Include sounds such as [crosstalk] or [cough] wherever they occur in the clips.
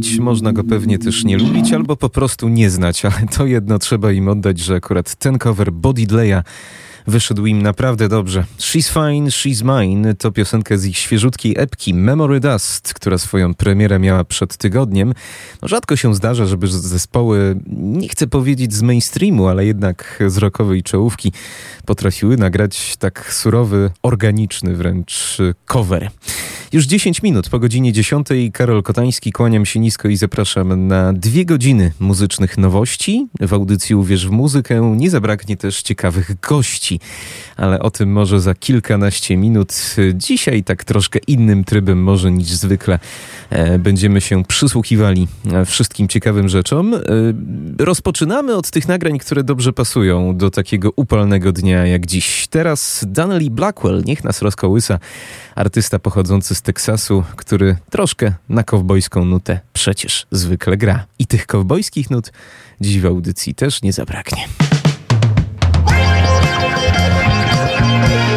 Lubić, można go pewnie też nie lubić, albo po prostu nie znać, ale to jedno trzeba im oddać, że akurat ten cover Body Dleya wyszedł im naprawdę dobrze. She's Fine, She's Mine to piosenka z ich świeżutkiej epki Memory Dust, która swoją premierę miała przed tygodniem. No, rzadko się zdarza, żeby zespoły, nie chcę powiedzieć z mainstreamu, ale jednak z rockowej czołówki potrafiły nagrać tak surowy, organiczny wręcz cover. Już 10 minut po godzinie 10. Karol Kotański, kłaniam się nisko i zapraszam na dwie godziny muzycznych nowości. W audycji Uwierz w muzykę nie zabraknie też ciekawych gości, ale o tym może za kilkanaście minut. Dzisiaj tak troszkę innym trybem może niż zwykle e, będziemy się przysłuchiwali e, wszystkim ciekawym rzeczom. E, rozpoczynamy od tych nagrań, które dobrze pasują do takiego upalnego dnia jak dziś. Teraz Donnelly Blackwell, niech nas rozkołysa, artysta pochodzący z Teksasu, który troszkę na kowbojską nutę przecież zwykle gra. I tych kowbojskich nut dziś w audycji też nie zabraknie. Utwór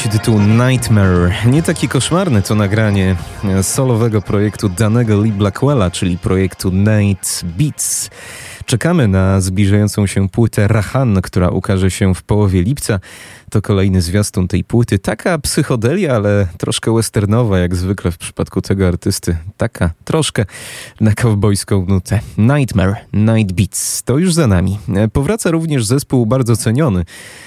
nosi tytuł Nightmare. Nie taki koszmarny to nagranie solowego projektu danego Lee Blackwella, czyli projektu Night Beats. Czekamy na zbliżającą się płytę Rahan, która ukaże się w połowie lipca. To kolejny zwiastun tej płyty. Taka psychodelia, ale troszkę westernowa, jak zwykle w przypadku tego artysty. Taka troszkę na kowbojską nutę. Nightmare, Night Beats. To już za nami. Powraca również zespół bardzo ceniony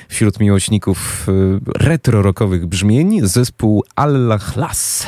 wśród miłośników y, retro-rockowych brzmień, zespół Allah Las.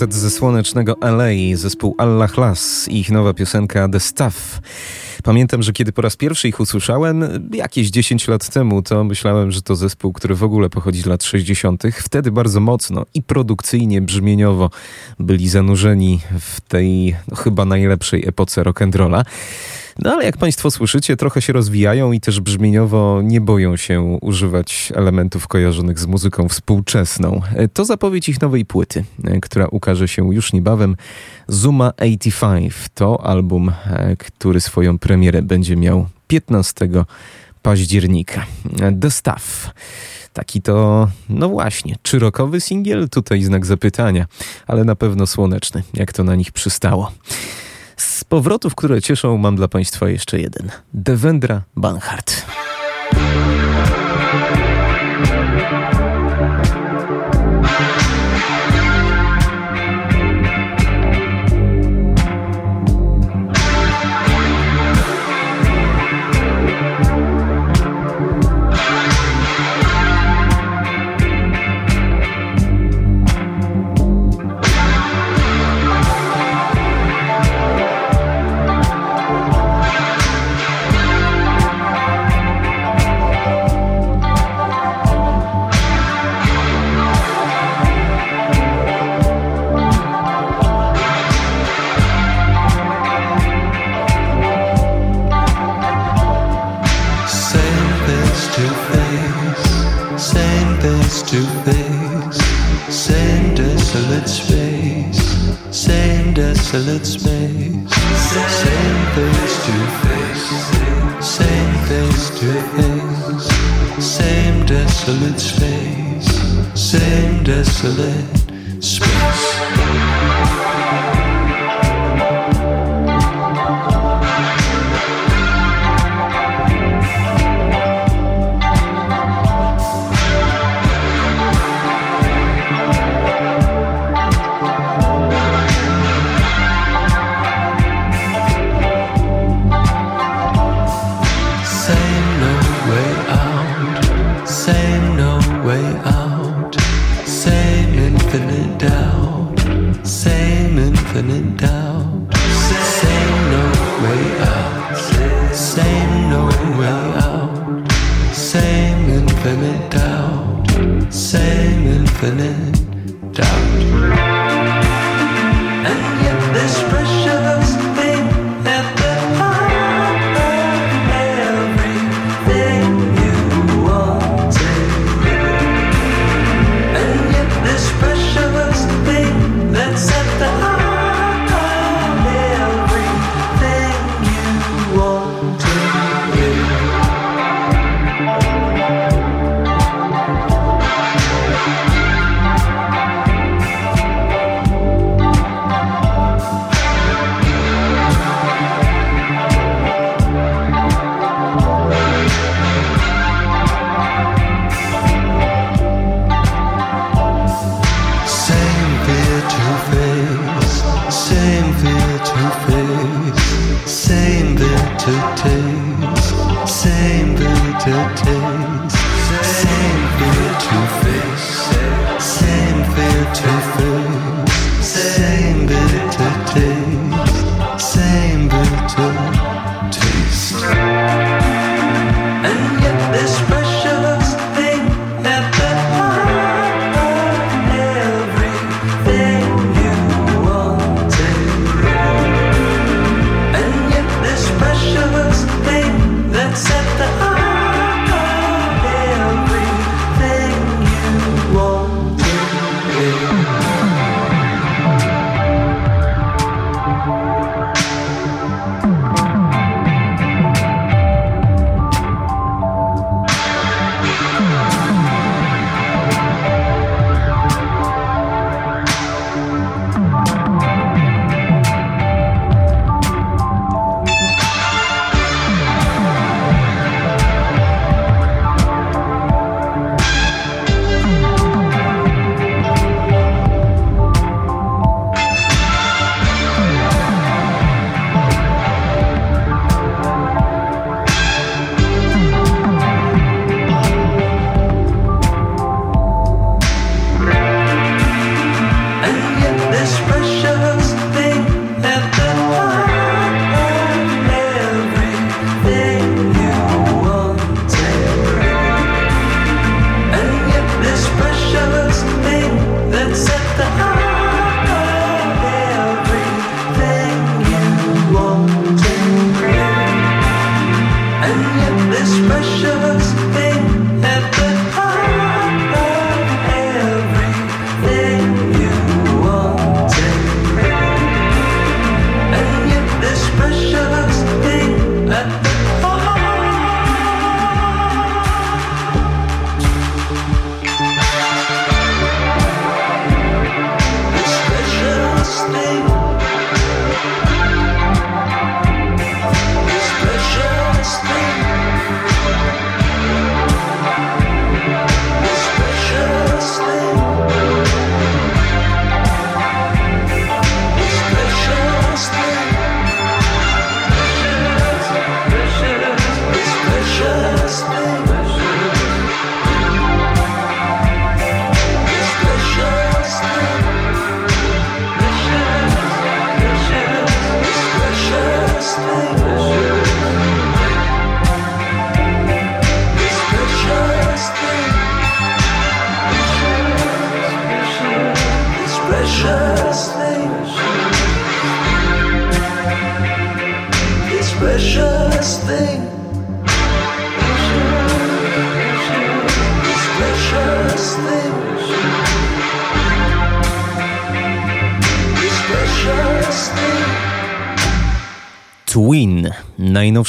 Kwartet ze słonecznego LA, zespół Allah Las i ich nowa piosenka The Stuff. Pamiętam, że kiedy po raz pierwszy ich usłyszałem, jakieś 10 lat temu, to myślałem, że to zespół, który w ogóle pochodzi z lat 60. Wtedy bardzo mocno i produkcyjnie, brzmieniowo byli zanurzeni w tej no, chyba najlepszej epoce rock'n'rolla. No ale jak Państwo słyszycie, trochę się rozwijają i też brzmieniowo nie boją się używać elementów kojarzonych z muzyką współczesną. E, to zapowiedź ich nowej płyty, e, która ukaże się już niebawem. Zuma 85 to album, e, który swoją premierę będzie miał 15 października. The Staff. Taki to, no właśnie, czy rokowy singiel? Tutaj znak zapytania, ale na pewno słoneczny, jak to na nich przystało. Z powrotów, które cieszą, mam dla Państwa jeszcze jeden. Devendra Banhart.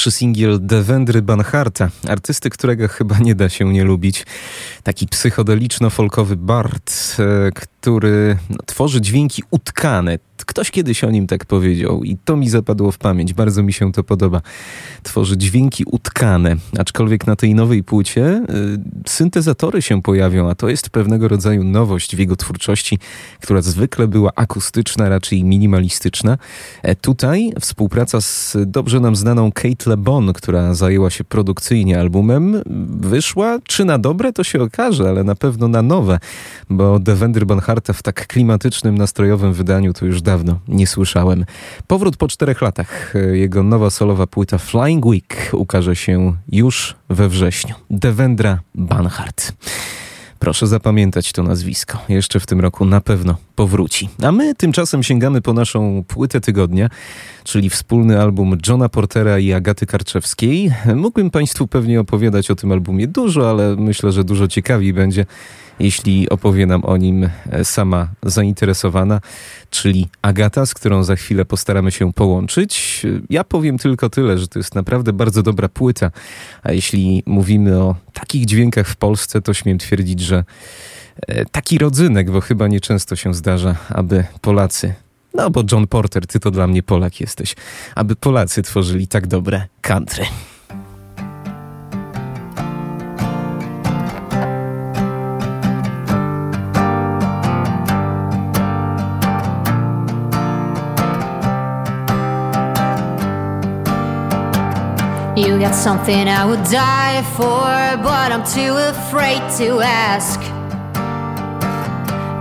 Najnowszy singiel Devendry Banharta, artysty, którego chyba nie da się nie lubić. Taki psychodeliczno-folkowy bard, e, który no, tworzy dźwięki utkane. Ktoś kiedyś o nim tak powiedział i to mi zapadło w pamięć. Bardzo mi się to podoba. Tworzy dźwięki utkane, aczkolwiek na tej nowej płycie y, syntezatory się pojawią, a to jest pewnego rodzaju nowość w jego twórczości, która zwykle była akustyczna, raczej minimalistyczna. E, tutaj współpraca z dobrze nam znaną Kate LeBon, która zajęła się produkcyjnie albumem, wyszła. Czy na dobre, to się okaże, ale na pewno na nowe, bo Devendry Bonharta w tak klimatycznym, nastrojowym wydaniu to już dawno nie słyszałem. Powrót po czterech latach. Jego nowa solowa płyta Flying Week ukaże się już we wrześniu. Devendra Banhart. Proszę zapamiętać to nazwisko. Jeszcze w tym roku na pewno powróci. A my tymczasem sięgamy po naszą płytę tygodnia, czyli wspólny album Johna Portera i Agaty Karczewskiej. Mógłbym Państwu pewnie opowiadać o tym albumie dużo, ale myślę, że dużo ciekawiej będzie jeśli opowie nam o nim e, sama zainteresowana, czyli Agata, z którą za chwilę postaramy się połączyć. Ja powiem tylko tyle, że to jest naprawdę bardzo dobra płyta, a jeśli mówimy o takich dźwiękach w Polsce, to śmiem twierdzić, że e, taki rodzynek, bo chyba nieczęsto się zdarza, aby Polacy no bo John Porter, ty to dla mnie Polak jesteś. Aby Polacy tworzyli tak dobre country. Got something I would die for, but I'm too afraid to ask.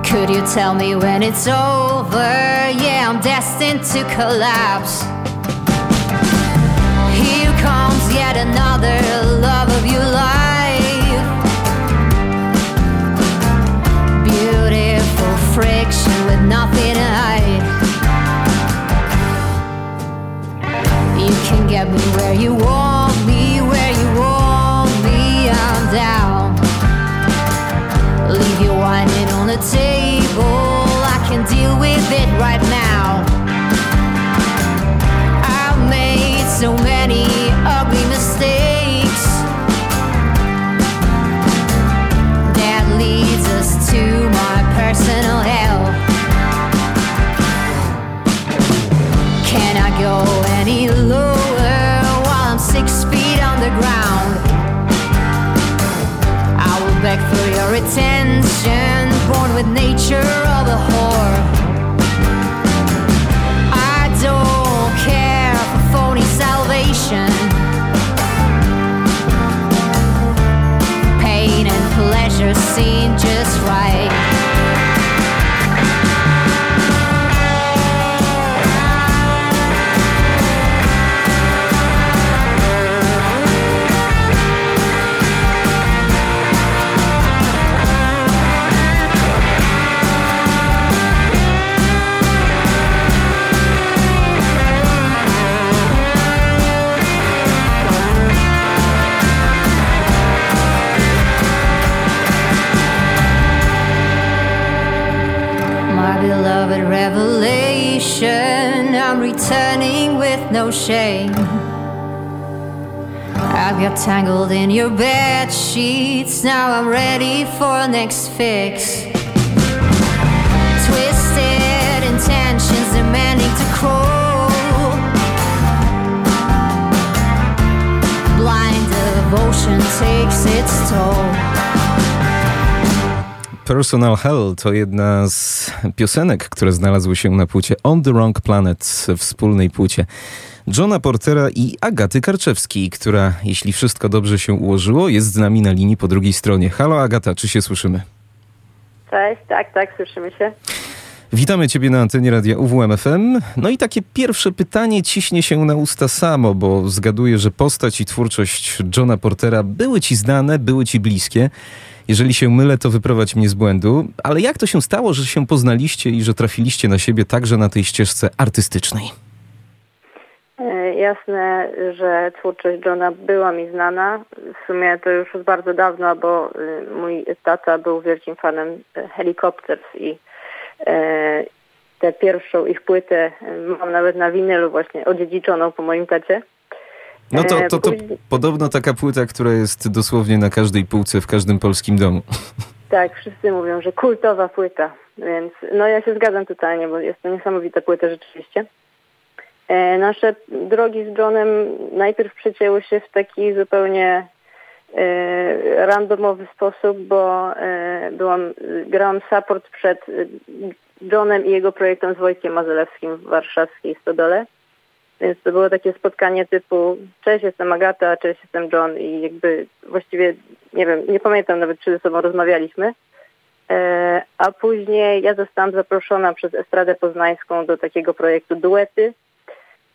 Could you tell me when it's over? Yeah, I'm destined to collapse. Here comes yet another love of your life. Beautiful friction with nothing to hide. You can get me where you want table, I can deal with it right now. I've made so many ugly mistakes that leads us to my personal hell. Can I go any lower while I'm six feet on the ground? I will beg for your attention, with nature of a whore. I don't care for phony salvation. Pain and pleasure seem just right. Beloved revelation, I'm returning with no shame. I've got tangled in your bed sheets, now I'm ready for next fix. Twisted intentions demanding to crawl. Blind devotion takes its toll. Personal Hell to jedna z piosenek, które znalazły się na płycie On the Wrong Planet, wspólnej płycie Johna Portera i Agaty Karczewskiej, która, jeśli wszystko dobrze się ułożyło, jest z nami na linii po drugiej stronie. Halo Agata, czy się słyszymy? Cześć, tak, tak, słyszymy się. Witamy Ciebie na antenie radia UWMFM. No i takie pierwsze pytanie ciśnie się na usta samo, bo zgaduję, że postać i twórczość Johna Portera były Ci znane, były Ci bliskie. Jeżeli się mylę, to wyprowadź mnie z błędu. Ale jak to się stało, że się poznaliście i że trafiliście na siebie także na tej ścieżce artystycznej? E, Jasne, że twórczość Johna była mi znana. W sumie to już od bardzo dawno, bo y, mój tata był wielkim fanem e, Helicopters i e, tę pierwszą ich płytę e, mam nawet na winylu właśnie odziedziczoną po moim tacie. No to, E, to, to podobno taka płyta, która jest dosłownie na każdej półce w każdym polskim domu. [laughs] Tak, wszyscy mówią, że kultowa płyta, więc no ja się zgadzam totalnie, bo jest to niesamowita płyta rzeczywiście. E, nasze drogi z Johnem najpierw przecięły się w taki zupełnie e, randomowy sposób, bo e, byłam, grałam support przed e, Johnem i jego projektem z Wojtkiem Mazelewskim w warszawskiej Stodole. Więc to było takie spotkanie typu cześć, jestem Agata, cześć, jestem John i jakby właściwie, nie wiem, nie pamiętam nawet, czy ze sobą rozmawialiśmy. E, a później ja zostałam zaproszona przez Estradę Poznańską do takiego projektu Duety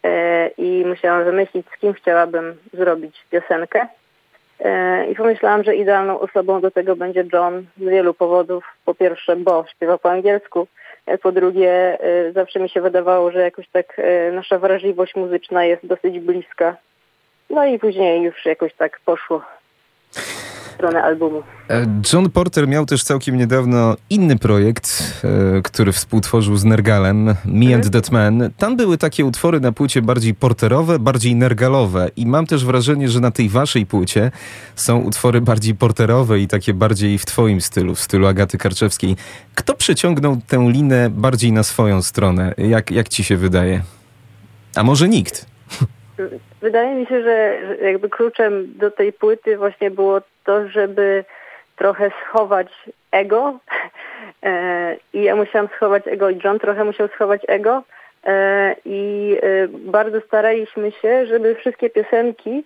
e, i musiałam wymyślić, z kim chciałabym zrobić piosenkę. E, I pomyślałam, że idealną osobą do tego będzie John z wielu powodów. Po pierwsze, bo śpiewa po angielsku. E, Po drugie, e, zawsze mi się wydawało, że jakoś tak nasza wrażliwość muzyczna jest dosyć bliska. No i później już jakoś tak poszło stronę albumu. E, John Porter miał też całkiem niedawno inny projekt, e, który współtworzył z Nergalem, Me and That Man. Tam były takie utwory na płycie bardziej porterowe, bardziej nergalowe i mam też wrażenie, że na tej waszej płycie są utwory bardziej porterowe i takie bardziej w twoim stylu, w stylu Agaty Karczewskiej. Kto przeciągnął tę linę bardziej na swoją stronę? Jak, jak ci się wydaje? A może nikt? Wydaje mi się, że że jakby kluczem do tej płyty właśnie było to, żeby trochę schować ego. [laughs] E, I ja musiałam schować ego i John trochę musiał schować ego. E, I e, bardzo staraliśmy się, żeby wszystkie piosenki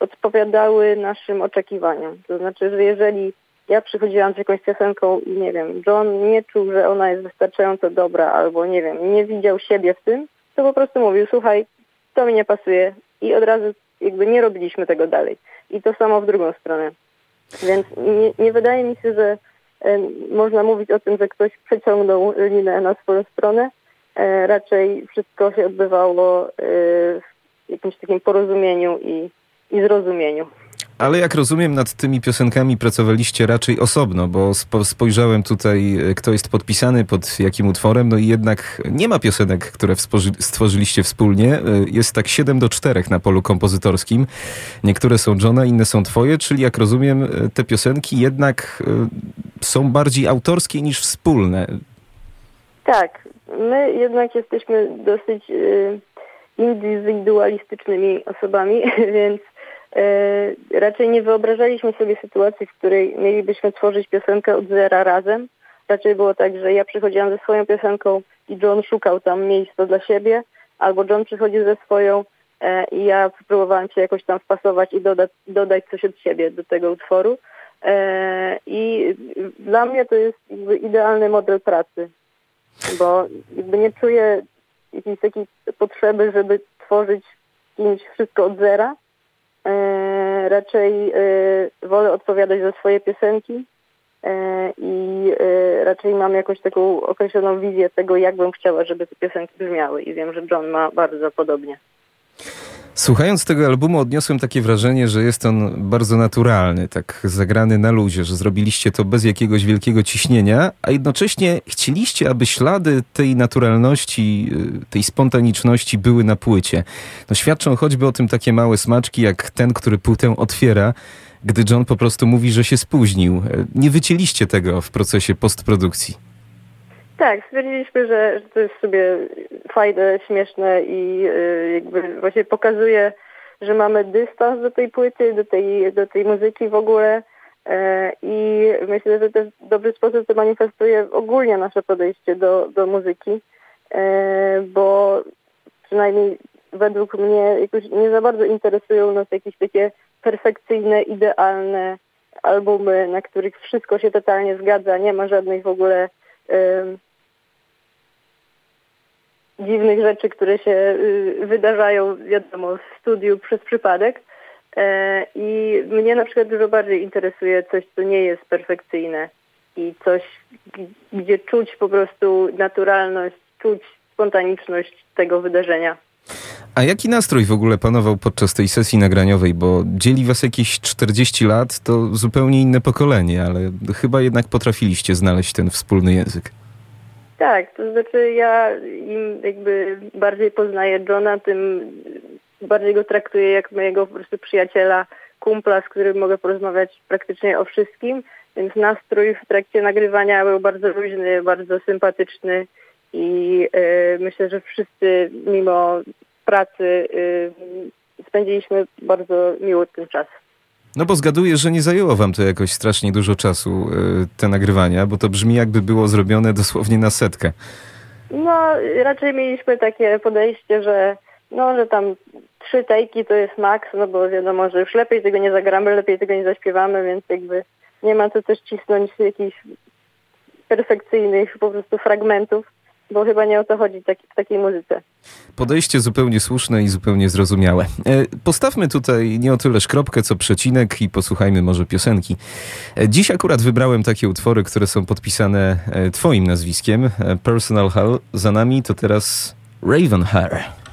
odpowiadały naszym oczekiwaniom. To znaczy, że jeżeli ja przychodziłam z jakąś piosenką i nie wiem, John nie czuł, że ona jest wystarczająco dobra albo nie wiem, nie widział siebie w tym, to po prostu mówił, słuchaj, to mi nie pasuje i od razu jakby nie robiliśmy tego dalej. I to samo w drugą stronę. Więc nie, nie wydaje mi się, że można mówić o tym, że ktoś przeciągnął linę na swoją stronę. E, raczej wszystko się odbywało e, w jakimś takim porozumieniu i, i zrozumieniu. Ale jak rozumiem, nad tymi piosenkami pracowaliście raczej osobno, bo spo, spojrzałem tutaj, e, kto jest podpisany pod jakim utworem, no i jednak nie ma piosenek, które stworzyliście wspólnie. E, Jest tak 7 do 4 na polu kompozytorskim. Niektóre są Johna, inne są twoje, czyli jak rozumiem, e, te piosenki jednak są bardziej autorskie niż wspólne. Tak, my jednak jesteśmy dosyć indywidualistycznymi osobami, [laughs] więc raczej nie wyobrażaliśmy sobie sytuacji, w której mielibyśmy tworzyć piosenkę od zera razem. Raczej było tak, że ja przychodziłam ze swoją piosenką i John szukał tam miejsca dla siebie, albo John przychodził ze swoją e, i ja próbowałam się jakoś tam wpasować i dodać, dodać coś od siebie do tego utworu. E, I dla mnie to jest idealny model pracy bo nie czuję jakiejś takiej potrzeby, żeby tworzyć kimś wszystko od zera. E, raczej e, wolę odpowiadać za swoje piosenki e, i raczej mam jakąś taką określoną wizję tego, jak bym chciała, żeby te piosenki brzmiały i wiem, że John ma bardzo podobnie. Słuchając tego albumu odniosłem takie wrażenie, że jest on bardzo naturalny, tak zagrany na luzie, że zrobiliście to bez jakiegoś wielkiego ciśnienia, a jednocześnie chcieliście, aby ślady tej naturalności, y, tej spontaniczności były na płycie. No świadczą choćby o tym takie małe smaczki, jak ten, który płytę otwiera, gdy John po prostu mówi, że się spóźnił. E, Nie wycięliście tego w procesie postprodukcji. Tak, stwierdziliśmy, że, że to jest sobie fajne, śmieszne i y, jakby właśnie pokazuje, że mamy dystans do tej płyty, do tej, do tej muzyki w ogóle e, i myślę, że też w dobry sposób to manifestuje ogólnie nasze podejście do, do muzyki, e, bo przynajmniej według mnie jakoś nie za bardzo interesują nas jakieś takie perfekcyjne, idealne albumy, na których wszystko się totalnie zgadza, nie ma żadnych w ogóle dziwnych rzeczy, które się y, wydarzają, wiadomo, w studiu przez przypadek. E, I mnie na przykład dużo bardziej interesuje coś, co nie jest perfekcyjne i coś, gdzie czuć po prostu naturalność, czuć spontaniczność tego wydarzenia. A jaki nastrój w ogóle panował podczas tej sesji nagraniowej? Bo dzieli was jakieś 40 lat, to zupełnie inne pokolenie, ale chyba jednak potrafiliście znaleźć ten wspólny język. Tak, to znaczy ja im jakby bardziej poznaję Johna, tym bardziej go traktuję jak mojego po prostu przyjaciela, kumpla, z którym mogę porozmawiać praktycznie o wszystkim, więc nastrój w trakcie nagrywania był bardzo luźny, bardzo sympatyczny i y, myślę, że wszyscy mimo pracy y, spędziliśmy bardzo miło ten czas. No bo zgaduję, że nie zajęło wam to jakoś strasznie dużo czasu, y, te nagrywania, bo to brzmi jakby było zrobione dosłownie na setkę. No, raczej mieliśmy takie podejście, że no, że tam trzy tajki to jest maks, no bo wiadomo, że już lepiej tego nie zagramy, lepiej tego nie zaśpiewamy, więc jakby nie ma co też cisnąć jakichś perfekcyjnych po prostu fragmentów, bo chyba nie o to chodzi w takiej muzyce. Podejście zupełnie słuszne i zupełnie zrozumiałe. E, postawmy tutaj nie o tyle kropkę, co przecinek i posłuchajmy może piosenki. E, dziś akurat wybrałem takie utwory, które są podpisane e, twoim nazwiskiem. Personal Hell. Za nami to teraz Raven Hair.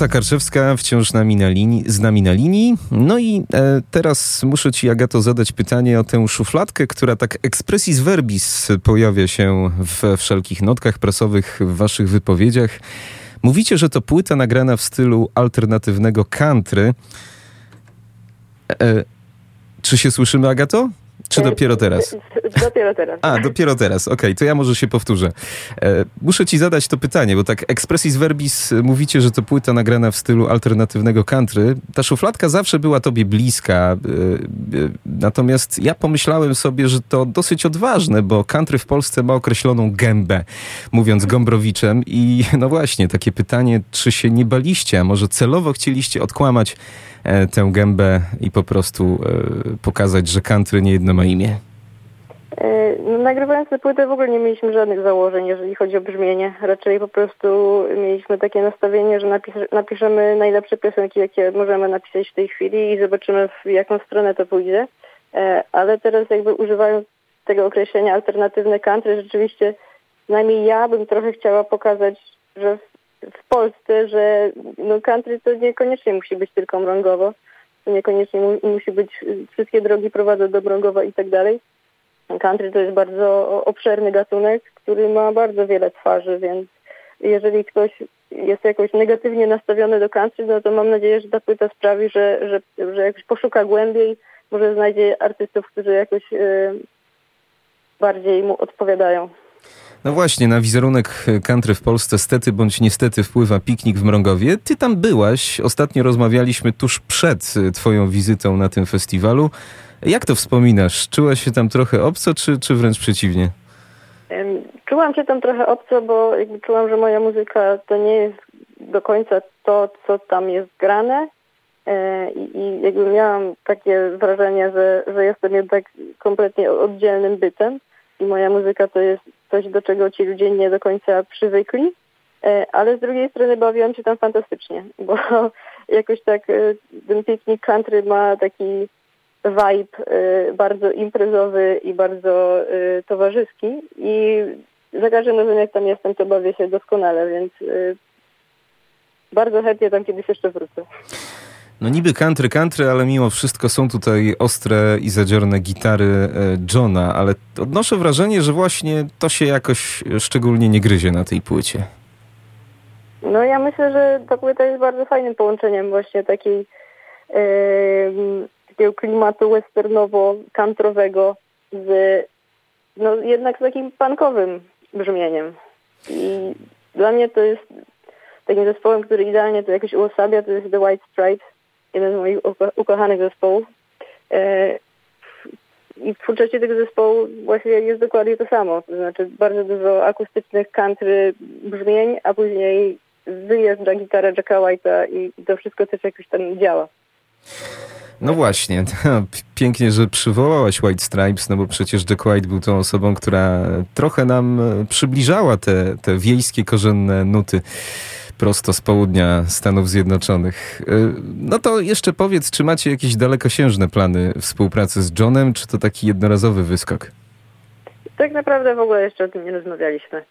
Agata Karczewska wciąż nami na linii, z nami na linii. No i e, teraz muszę ci, Agato, zadać pytanie o tę szufladkę, która tak expressis verbis pojawia się we wszelkich notkach prasowych, w waszych wypowiedziach. Mówicie, że to płyta nagrana w stylu alternatywnego country. E, czy się słyszymy, Agato? Czy dopiero teraz? Dopiero teraz. A, dopiero teraz. Okej, to ja może się powtórzę. E, muszę ci zadać to pytanie, bo tak expressis verbis e, mówicie, że to płyta nagrana w stylu alternatywnego country. Ta szufladka zawsze była tobie bliska, e, e, natomiast ja pomyślałem sobie, że to dosyć odważne, bo country w Polsce ma określoną gębę, mówiąc Gombrowiczem i no właśnie, takie pytanie, czy się nie baliście, a może celowo chcieliście odkłamać e, tę gębę i po prostu e, pokazać, że country nie jedno ma imię? E, No, nagrywając tę płytę w ogóle nie mieliśmy żadnych założeń, jeżeli chodzi o brzmienie. Raczej po prostu mieliśmy takie nastawienie, że napis- napiszemy najlepsze piosenki, jakie możemy napisać w tej chwili i zobaczymy, w jaką stronę to pójdzie. E, Ale teraz jakby używając tego określenia alternatywne country, rzeczywiście przynajmniej ja bym trochę chciała pokazać, że w Polsce, że no country to niekoniecznie musi być tylko mrągowo, to niekoniecznie mu, musi być, y, wszystkie drogi prowadzą do Mrągowa i tak dalej. Country to jest bardzo obszerny gatunek, który ma bardzo wiele twarzy, więc jeżeli ktoś jest jakoś negatywnie nastawiony do country, no to mam nadzieję, że ta płyta sprawi, że, że, że jakoś poszuka głębiej, może znajdzie artystów, którzy jakoś y, bardziej mu odpowiadają. No właśnie, na wizerunek country w Polsce stety bądź niestety wpływa piknik w Mrągowie. Ty tam byłaś, ostatnio rozmawialiśmy tuż przed twoją wizytą na tym festiwalu. Jak to wspominasz? Czułaś się tam trochę obco, czy, czy wręcz przeciwnie? Czułam się tam trochę obco, bo jakby czułam, że moja muzyka to nie jest do końca to, co tam jest grane. E, I, i jakby miałam takie wrażenie, że, że jestem jednak kompletnie oddzielnym bytem i moja muzyka to jest coś, do czego ci ludzie nie do końca przywykli, e, ale z drugiej strony bawiłam się tam fantastycznie, bo [laughs] jakoś tak e, ten piknik country ma taki vibe e, bardzo imprezowy i bardzo towarzyski i za każdym razem jak tam jestem, to bawię się doskonale, więc bardzo chętnie tam kiedyś jeszcze wrócę. No niby country, country, ale mimo wszystko są tutaj ostre i zadziorne gitary e, Johna, ale odnoszę wrażenie, że właśnie to się jakoś szczególnie nie gryzie na tej płycie. No ja myślę, że ta płyta jest bardzo fajnym połączeniem właśnie takiej e, takiego klimatu westernowo-kantrowego z no jednak z takim punkowym brzmieniem. I dla mnie to jest takim zespołem, który idealnie to jakoś uosabia, to jest The White Stripes jeden z moich ukochanych zespołów. E, I w twórczości tego zespołu właśnie jest dokładnie to samo. To znaczy bardzo dużo akustycznych country brzmień, a później wyjeżdża gitara Jacka White'a i to wszystko też jakoś tam działa. No właśnie, [laughs] pięknie, że przywołałaś White Stripes, no bo przecież Jack White był tą osobą, która trochę nam przybliżała te, te wiejskie, korzenne nuty prosto z południa Stanów Zjednoczonych. E, no to jeszcze powiedz, czy macie jakieś dalekosiężne plany współpracy z Johnem, czy to taki jednorazowy wyskok? Tak naprawdę w ogóle jeszcze o tym nie rozmawialiśmy.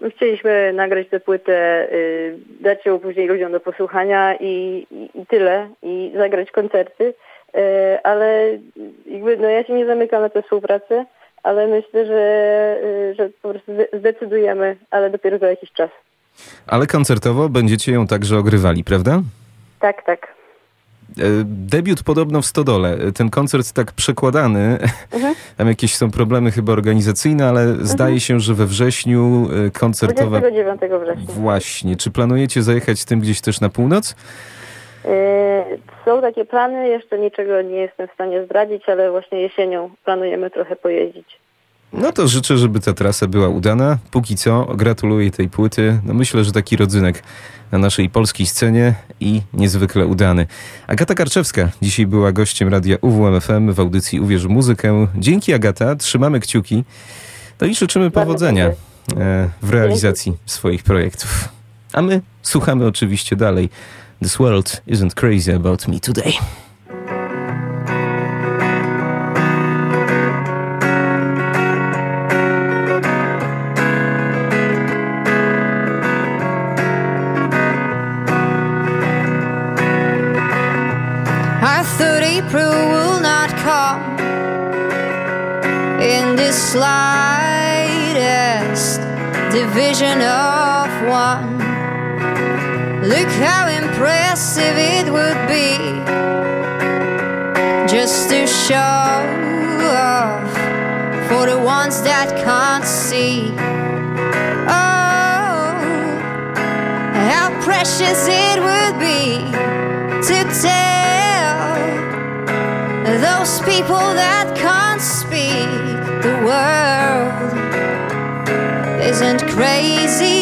My chcieliśmy nagrać tę płytę, y, dać ją później ludziom do posłuchania i, i, i tyle, i zagrać koncerty, y, ale jakby, no ja się nie zamykam na tę współpracę, ale myślę, że, y, że po prostu zdecydujemy, ale dopiero za jakiś czas. Ale koncertowo będziecie ją także ogrywali, prawda? Tak, tak. E, debiut podobno w Stodole. Ten koncert tak przekładany. Mhm. [laughs] Tam jakieś są problemy chyba organizacyjne, ale mhm. zdaje się, że we wrześniu e, koncertowa... 29 września. Właśnie. Czy planujecie zajechać tym gdzieś też na północ? E, są takie plany, jeszcze niczego nie jestem w stanie zdradzić, ale właśnie jesienią planujemy trochę pojeździć. No to życzę, żeby ta trasa była udana. Póki co gratuluję tej płyty. No myślę, że taki rodzynek na naszej polskiej scenie i niezwykle udany. Agata Karczewska dzisiaj była gościem radia UWMFM w audycji Uwierz w muzykę. Dzięki Agata, trzymamy kciuki. No i życzymy powodzenia e, w realizacji swoich projektów. A my słuchamy oczywiście dalej. This world isn't crazy about me today. Slightest division of one. Look how impressive it would be just to show off for the ones that can't see. Oh, how precious it those people that can't speak the world. Isn't crazy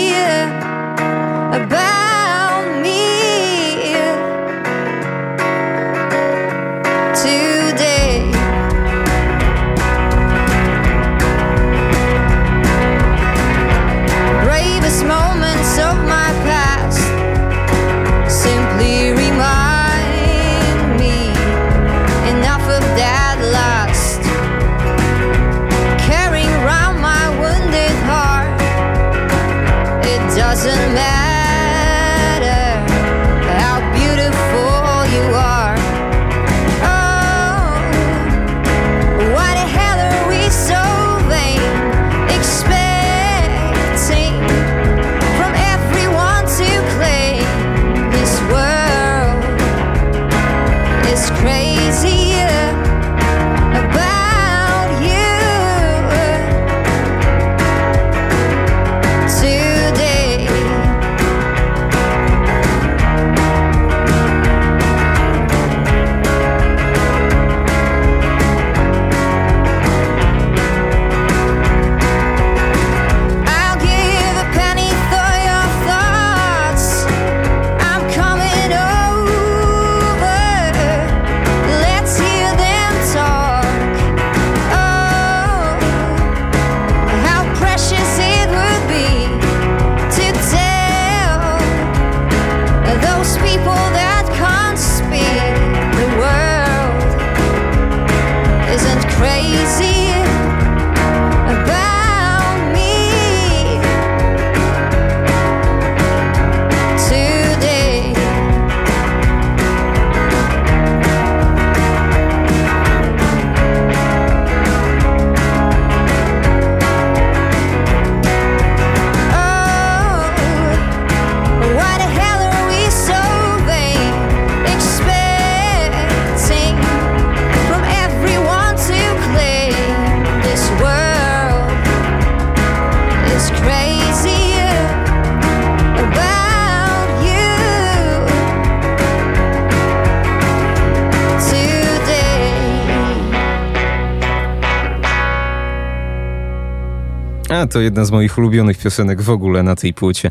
to jedna z moich ulubionych piosenek w ogóle na tej płycie.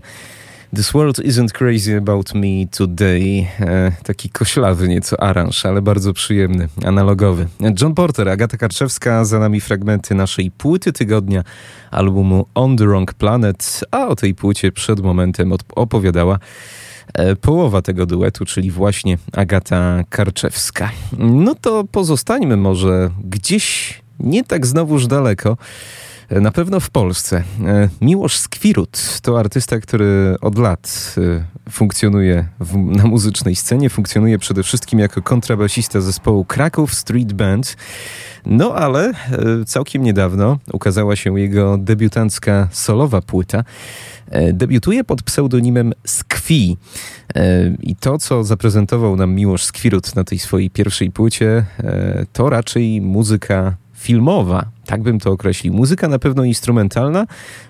This World Isn't Crazy About Me Today. E, taki koślawy nieco aranż, ale bardzo przyjemny, analogowy. John Porter, Agata Karczewska, za nami fragmenty naszej płyty tygodnia, albumu On the Wrong Planet, a o tej płycie przed momentem opowiadała e, połowa tego duetu, czyli właśnie Agata Karczewska. No to pozostańmy może gdzieś nie tak znowuż daleko. Na pewno w Polsce. E, Miłosz Skwirut to artysta, który od lat e, funkcjonuje w, na muzycznej scenie. Funkcjonuje przede wszystkim jako kontrabasista zespołu Kraków Street Band. No ale e, całkiem niedawno ukazała się jego debiutancka solowa płyta. Debiutuje pod pseudonimem Skwi. I to, co zaprezentował nam Miłosz Skwirut na tej swojej pierwszej płycie, to raczej muzyka filmowa, tak bym to określił. Muzyka na pewno instrumentalna,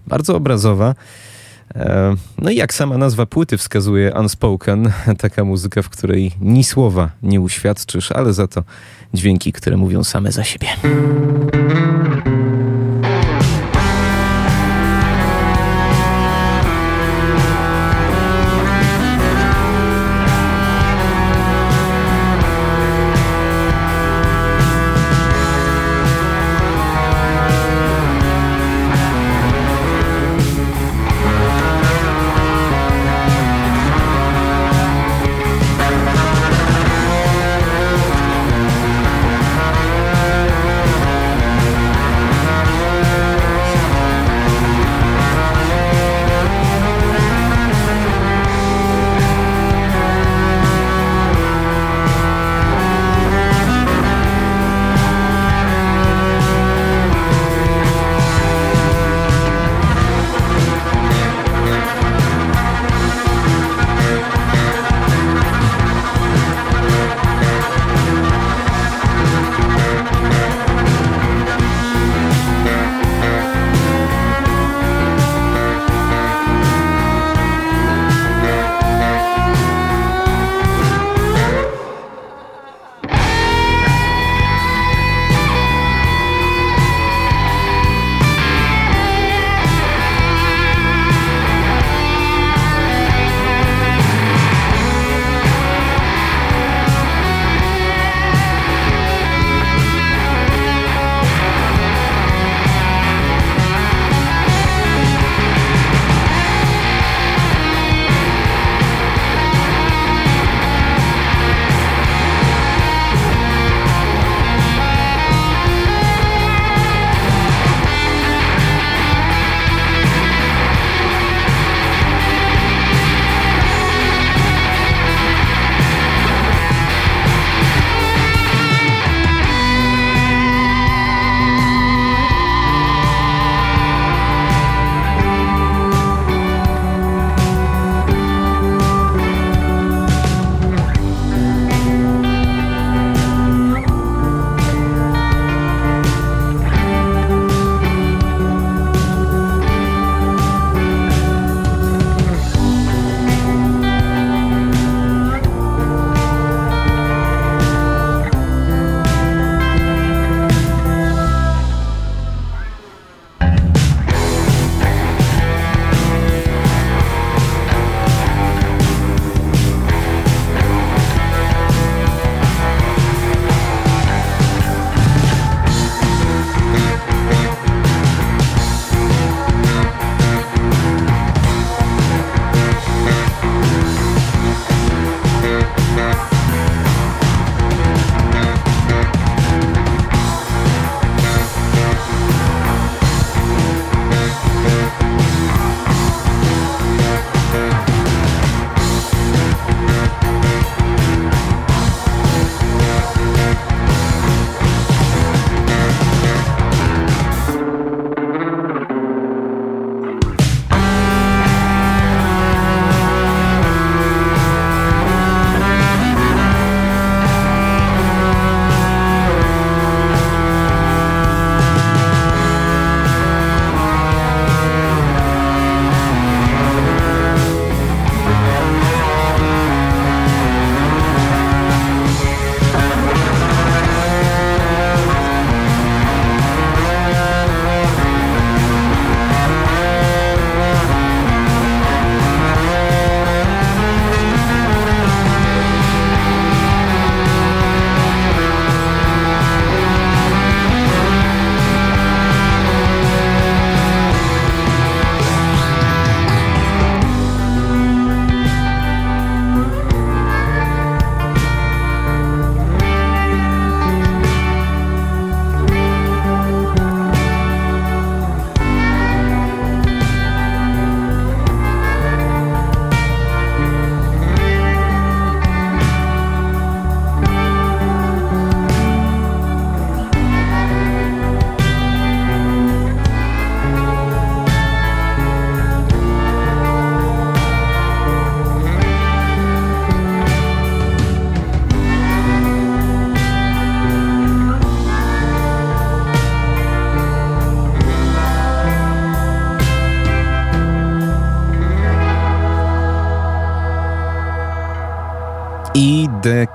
bardzo obrazowa. E, no i jak sama nazwa płyty wskazuje, unspoken, [laughs] taka muzyka, w której ni słowa nie uświadczysz, ale za to dźwięki, które mówią same za siebie.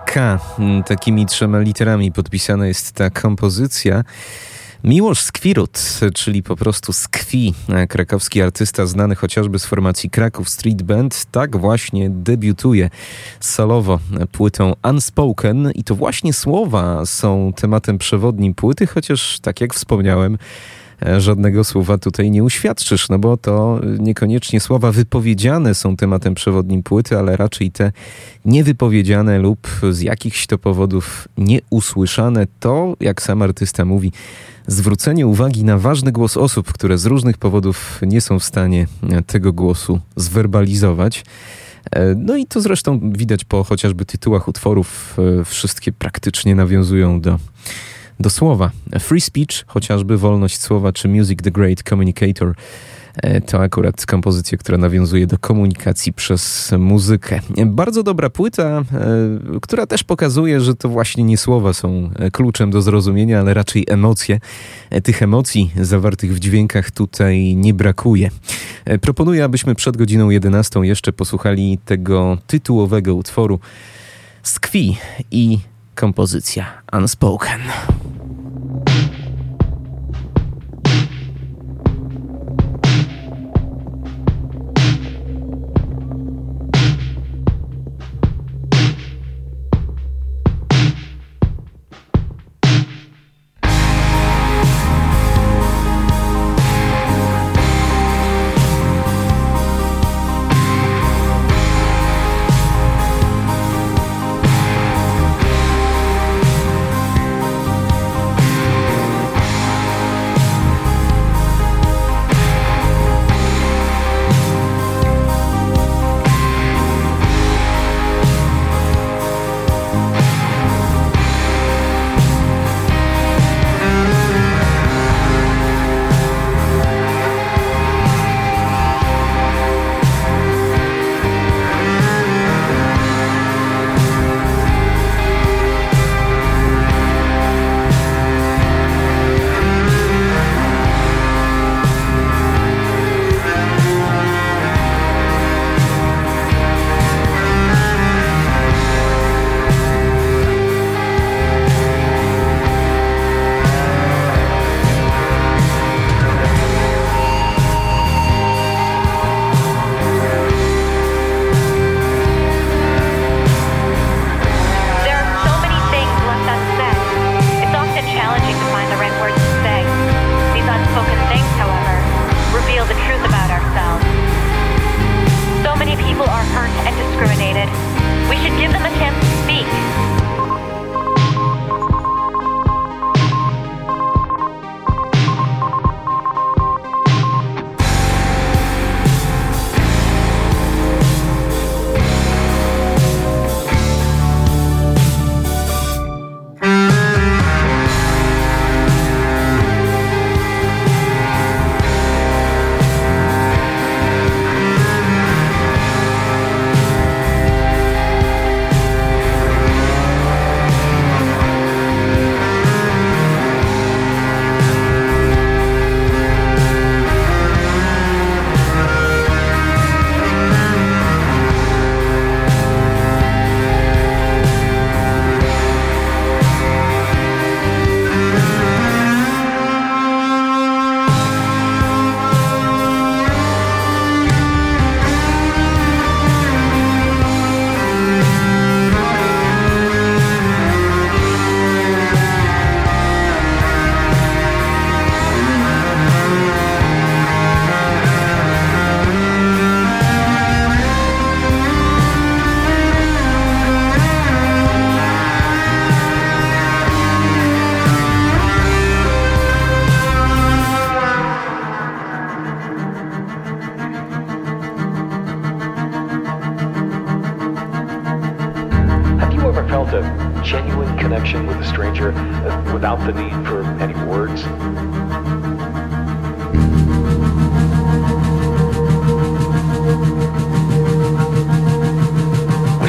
DK. Takimi trzema literami podpisana jest ta kompozycja. Miłosz Skwirut, czyli po prostu Skwi, krakowski artysta znany chociażby z formacji Kraków Street Band, tak właśnie debiutuje solowo płytą Unspoken i to właśnie słowa są tematem przewodnim płyty, chociaż tak jak wspomniałem, E, żadnego słowa tutaj nie uświadczysz, no bo to niekoniecznie słowa wypowiedziane są tematem przewodnim płyty, ale raczej te niewypowiedziane lub z jakichś to powodów nieusłyszane. To, jak sam artysta mówi, zwrócenie uwagi na ważny głos osób, które z różnych powodów nie są w stanie tego głosu zwerbalizować. E, no i to zresztą widać po chociażby tytułach utworów. E, wszystkie praktycznie nawiązują do do słowa. Free speech, chociażby wolność słowa, czy Music the Great Communicator, e, to akurat kompozycja, która nawiązuje do komunikacji przez muzykę. Bardzo dobra płyta, e, która też pokazuje, że to właśnie nie słowa są e, kluczem do zrozumienia, ale raczej emocje. Tych emocji zawartych w dźwiękach tutaj nie brakuje. Proponuję, abyśmy przed godziną 11 jeszcze posłuchali tego tytułowego utworu Skwi i kompozycja Unspoken. Was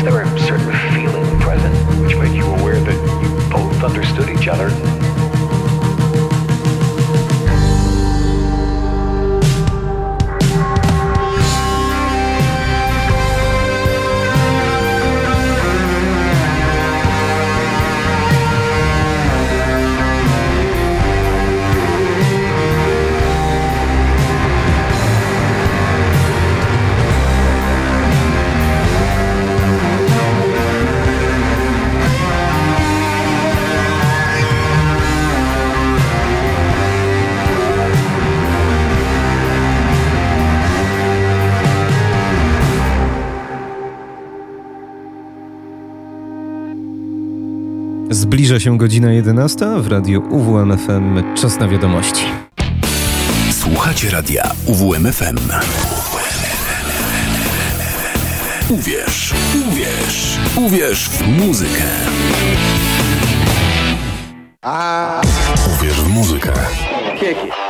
there a certain feeling present which made you aware that you both understood each other? Zbliża się godzina 11 w radiu UWMFM. Czas na wiadomości. Słuchacie radia UWMFM. Uwierz, uwierz, uwierz w muzykę. Uwierz w muzykę. This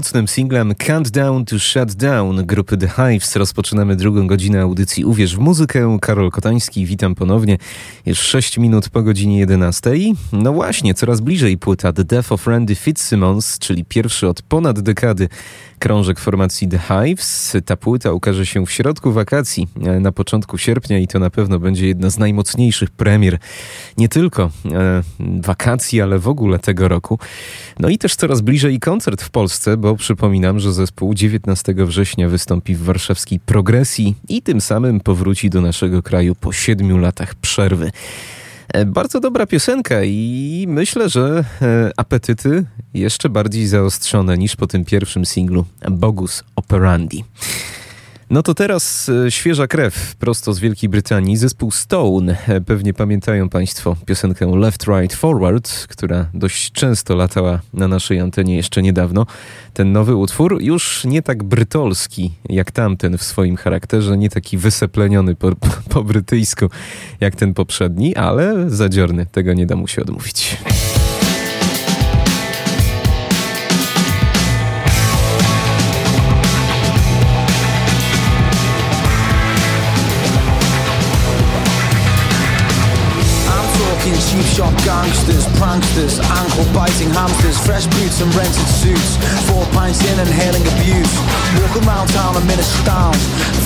Mocnym singlem Countdown to Shut Down grupy The Hives rozpoczynamy drugą godzinę audycji Uwierz w muzykę. Karol Kotański, witam ponownie. Jest 6 minut po godzinie 11. No właśnie, coraz bliżej płyta The Death of Randy Fitzsimmons, czyli pierwszy od ponad dekady krążek formacji The Hives. Ta płyta ukaże się w środku wakacji, e, na początku sierpnia i to na pewno będzie jedna z najmocniejszych premier nie tylko e, wakacji, ale w ogóle tego roku. No i też coraz bliżej koncert w Polsce, bo przypominam, że zespół 19 września wystąpi w warszawskiej progresji i tym samym powróci do naszego kraju po siedmiu latach przerwy. E, Bardzo dobra piosenka i myślę, że e, apetyty jeszcze bardziej zaostrzone niż po tym pierwszym singlu Bogus Operandi. No to teraz e, świeża krew prosto z Wielkiej Brytanii. Zespół Stone. E, Pewnie pamiętają Państwo piosenkę Left, Right, Forward, która dość często latała na naszej antenie jeszcze niedawno. Ten nowy utwór już nie tak brytolski jak tamten w swoim charakterze, nie taki wysepleniony po, po brytyjsku jak ten poprzedni, ale zadziorny. Tego nie da mu się odmówić. Shop gangsters, pranksters, ankle biting hamsters, fresh boots and rented suits. Four pints in inhaling abuse. Walking around town, I'm in a stout.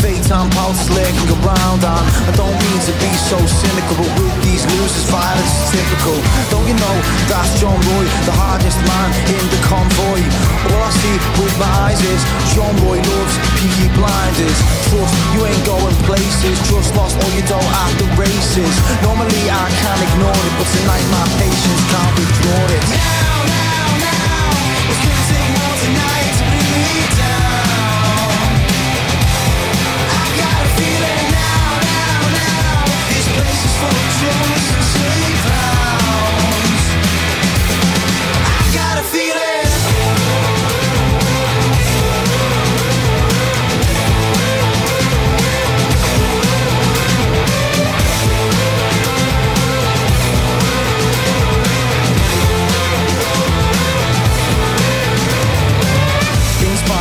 Fake time pulses lurking around, and I don't mean to be so cynical, but with these losers, violence is typical. Don't you know that's John Roy, the hardest man in the convoy? All I see with my eyes is John Roy loves Peaky Blinders. Trust you ain't going places, trust lost or you don't at the races. Normally I can't ignore it, but tonight my patience can't withdraw it.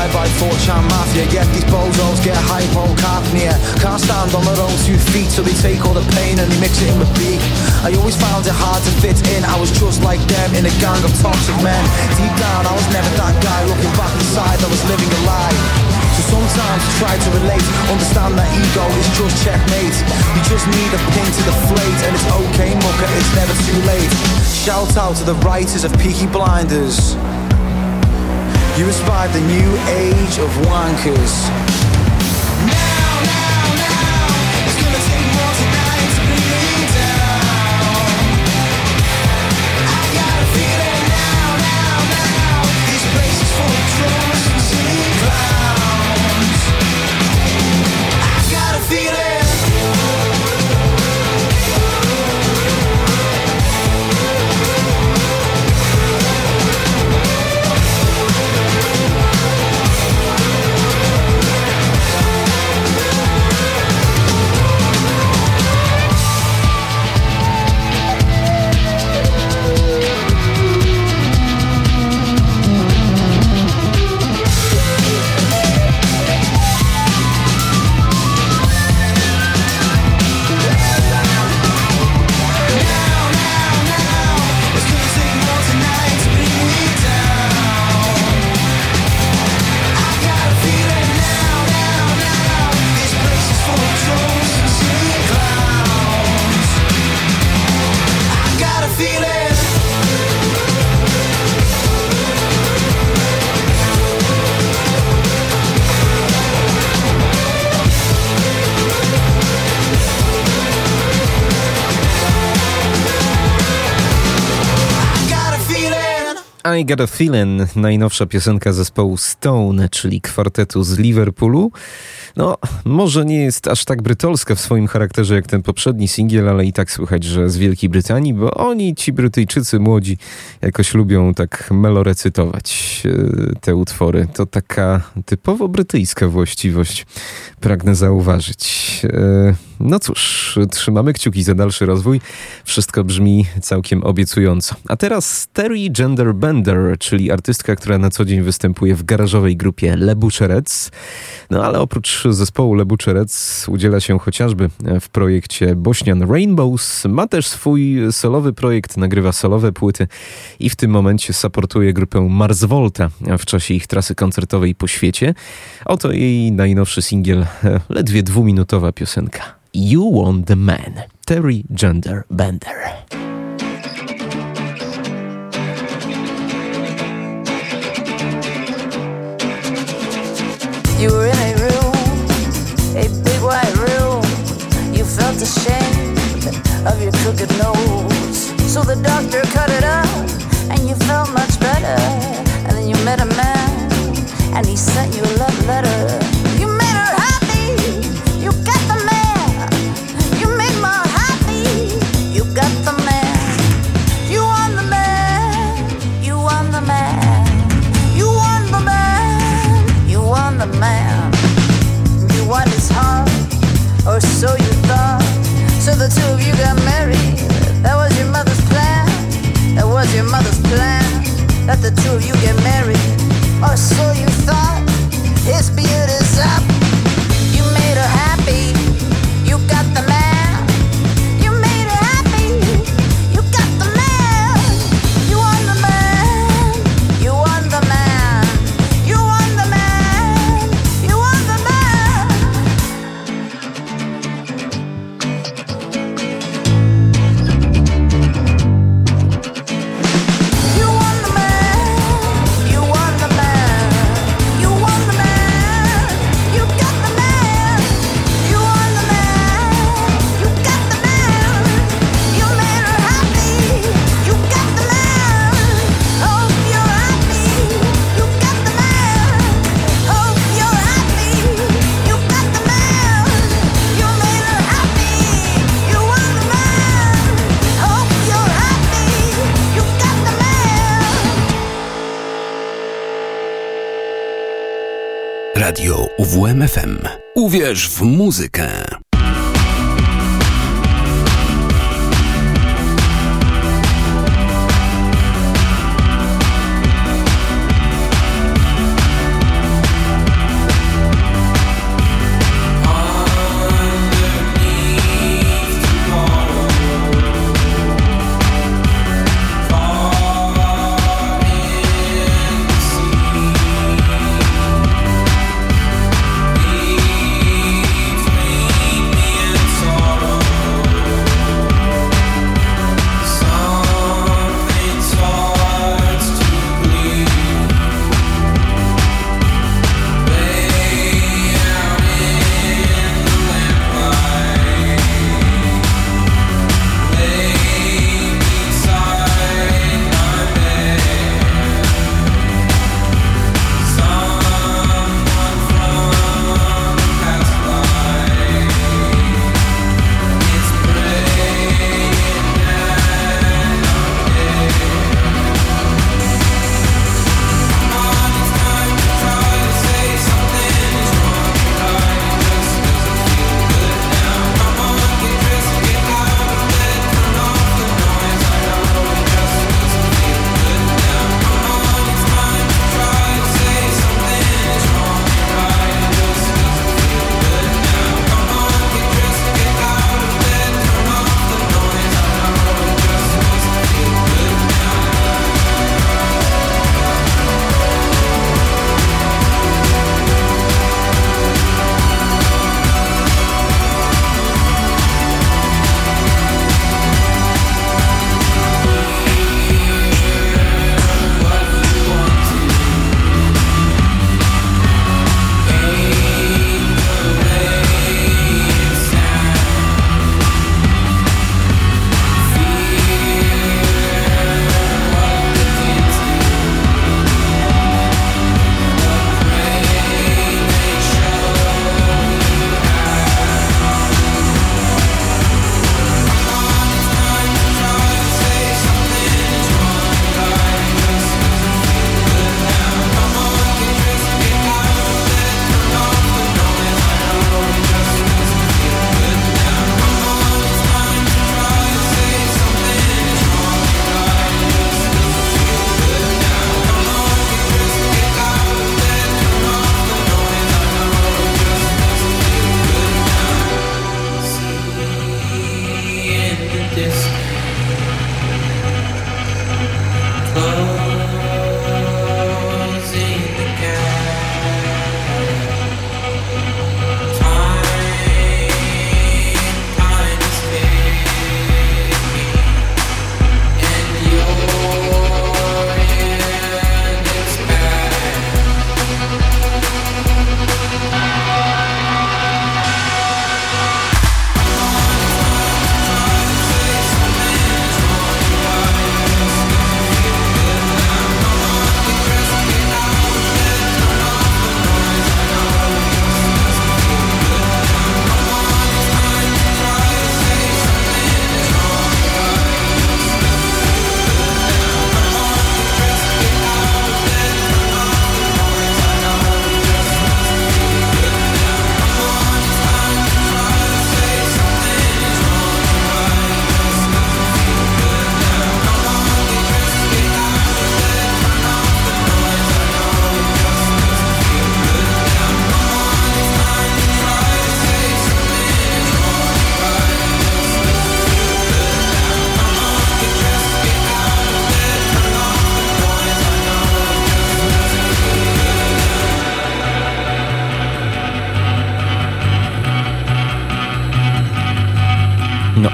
Inspired by 4chan Mafia. Get these bozos, get hypocapnia Can't stand on their own two feet So they take all the pain and they mix it in with beef I always found it hard to fit in. I was just like them in a gang of toxic men. Deep down I was never that guy Looking back inside I was living a lie. So sometimes I try to relate Understand that ego is just checkmate. You just need a pin to deflate And it's okay mucker, it's never too late. Shout out to the writers of Peaky Blinders you inspired the new age of wankers. I Got a Feeling, najnowsza piosenka zespołu Stone, czyli kwartetu z Liverpoolu. No, może nie jest aż tak brytolska w swoim charakterze jak ten poprzedni singiel, ale i tak słychać, że z Wielkiej Brytanii, bo oni, ci Brytyjczycy młodzi, jakoś lubią tak melorecytować e, te utwory. To taka typowo brytyjska właściwość, pragnę zauważyć. E, No cóż, trzymamy kciuki za dalszy rozwój. Wszystko brzmi całkiem obiecująco. A teraz Terry Gender Bender, czyli artystka, która na co dzień występuje w garażowej grupie Lebuczerec. No ale oprócz zespołu Lebuczerec udziela się chociażby w projekcie Bośnian Rainbows. Ma też swój solowy projekt, nagrywa solowe płyty i w tym momencie supportuje grupę Mars Volta w czasie ich trasy koncertowej po świecie. Oto jej najnowszy singiel, [laughs] ledwie dwuminutowa piosenka. You Want the Man, Terry Gender Bender. You were in ashamed of your crooked nose. So the doctor cut it out, and you felt much better. And then you met a man, and he sent you a love letter. Uwierz w muzykę.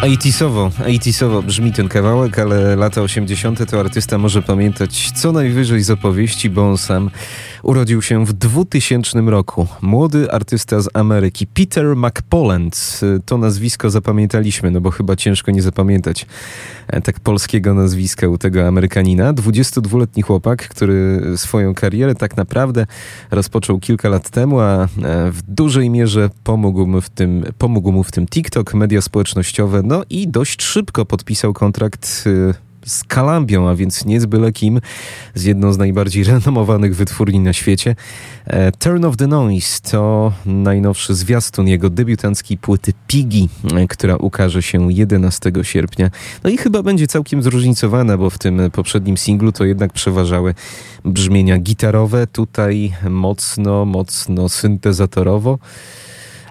80sowo, 80sowo brzmi ten kawałek, ale lata 80. to artysta może pamiętać co najwyżej z opowieści, bo on sam urodził się w 2000 roku. Młody artysta z Ameryki, Peter McPolland. To nazwisko zapamiętaliśmy, no bo chyba ciężko nie zapamiętać e, tak polskiego nazwiska u tego Amerykanina. 22-letni chłopak, który swoją karierę tak naprawdę rozpoczął kilka lat temu, a e, w dużej mierze pomógł mu w tym, pomógł mu w tym TikTok, media społecznościowe, no i dość szybko podpisał kontrakt e, z Kalambią, a więc nie z byle kim, z jedną z najbardziej [laughs] renomowanych wytwórni na świecie. E, Turn of the Noise to najnowszy zwiastun jego debiutanckiej płyty Piggy, e, która ukaże się 11 sierpnia. No i chyba będzie całkiem zróżnicowana, bo w tym poprzednim singlu to jednak przeważały brzmienia gitarowe, tutaj mocno, mocno syntezatorowo,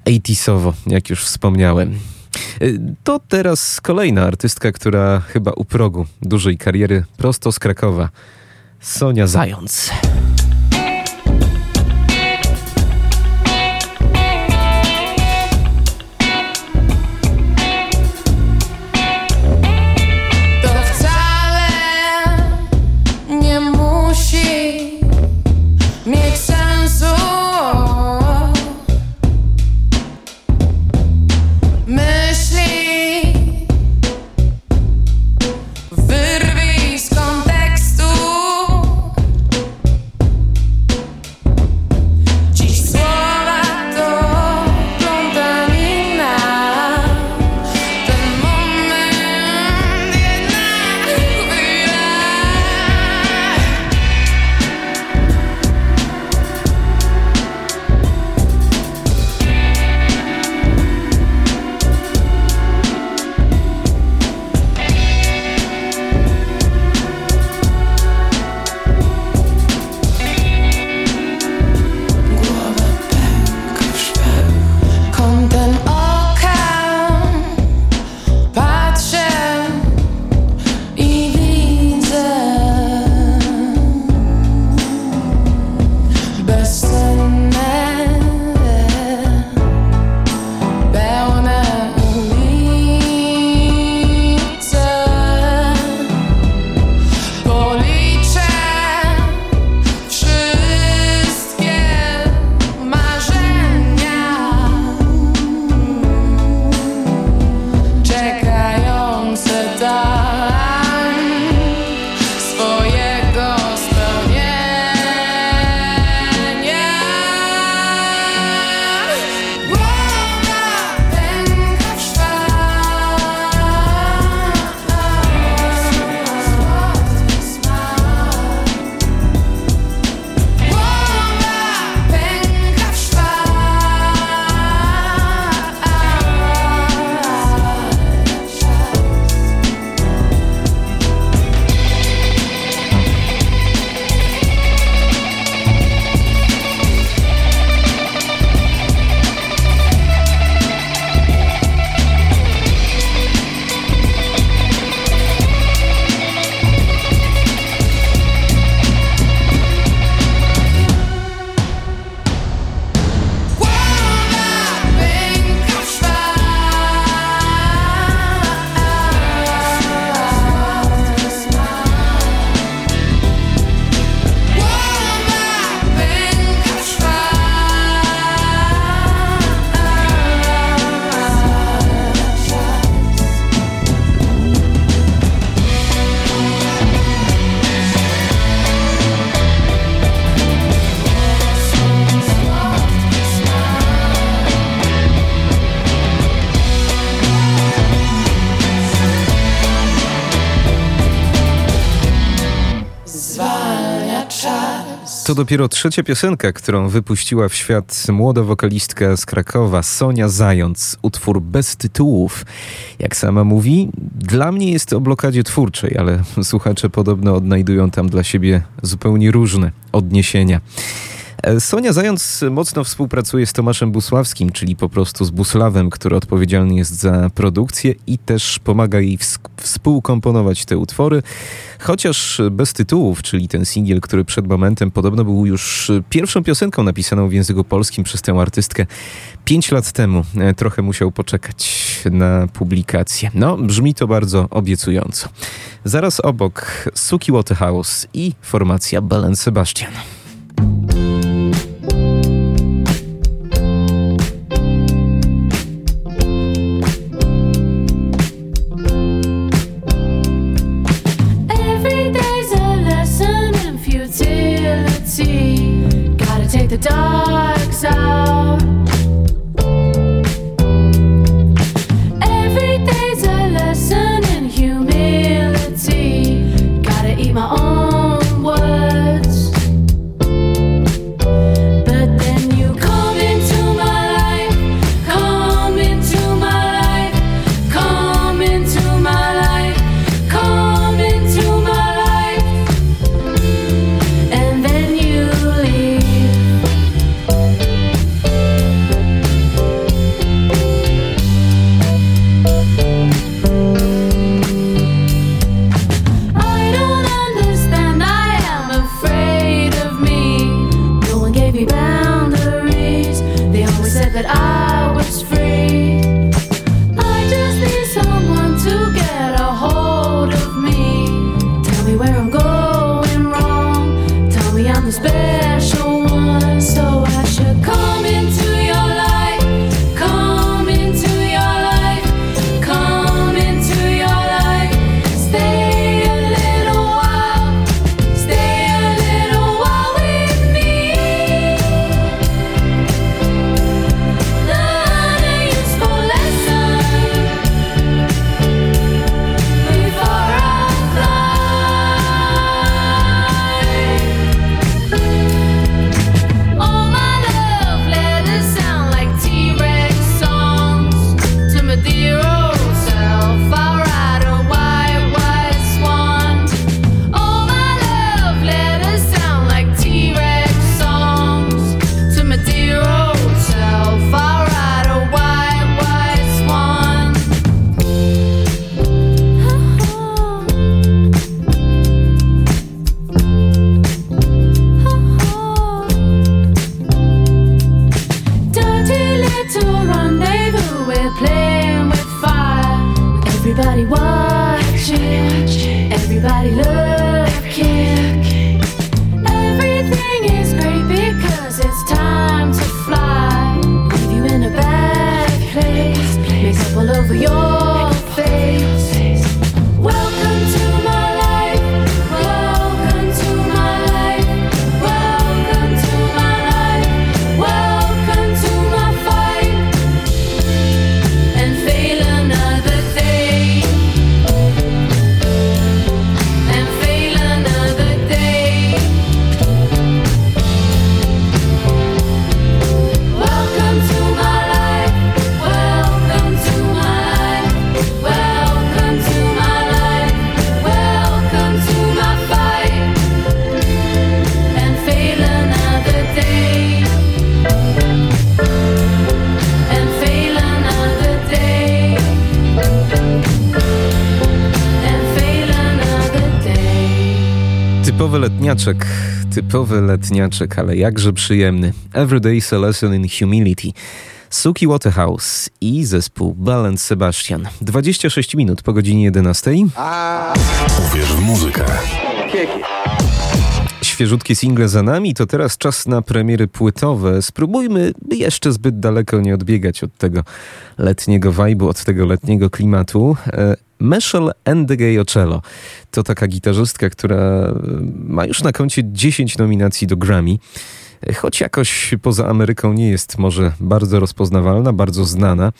80sowo, jak już wspomniałem. Y, To teraz kolejna artystka, która chyba u progu dużej kariery prosto z Krakowa. Sonia Zając. Dopiero trzecia piosenka, którą wypuściła w świat młoda wokalistka z Krakowa, Sonia Zając. Utwór bez tytułów. Jak sama mówi, dla mnie jest o blokadzie twórczej, ale słuchacze podobno odnajdują tam dla siebie zupełnie różne odniesienia. E, Sonia Zając mocno współpracuje z Tomaszem Busławskim, czyli po prostu z Buslawem, który odpowiedzialny jest za produkcję i też pomaga jej ws- współkomponować te utwory. Chociaż bez tytułów, czyli ten singiel, który przed momentem podobno był już pierwszą piosenką napisaną w języku polskim przez tę artystkę pięć lat temu. E, Trochę musiał poczekać na publikację. No, brzmi to bardzo obiecująco. Zaraz obok Suki Waterhouse i formacja Belen Sebastian. Typowy letniaczek, typowy letniaczek, ale jakże przyjemny. Everyday's a lesson in humility. Suki Waterhouse i zespół Balance Sebastian. 26 minut po godzinie 11. Uwierz w muzykę. Świeżutkie single za nami, to teraz czas na premiery płytowe. Spróbujmy jeszcze zbyt daleko nie odbiegać od tego letniego vibe'u, od tego letniego klimatu. E, Meshel Ndegeocello to taka gitarzystka, która e, ma już na koncie 10 nominacji do Grammy. E, Choć jakoś poza Ameryką nie jest może bardzo rozpoznawalna, bardzo znana,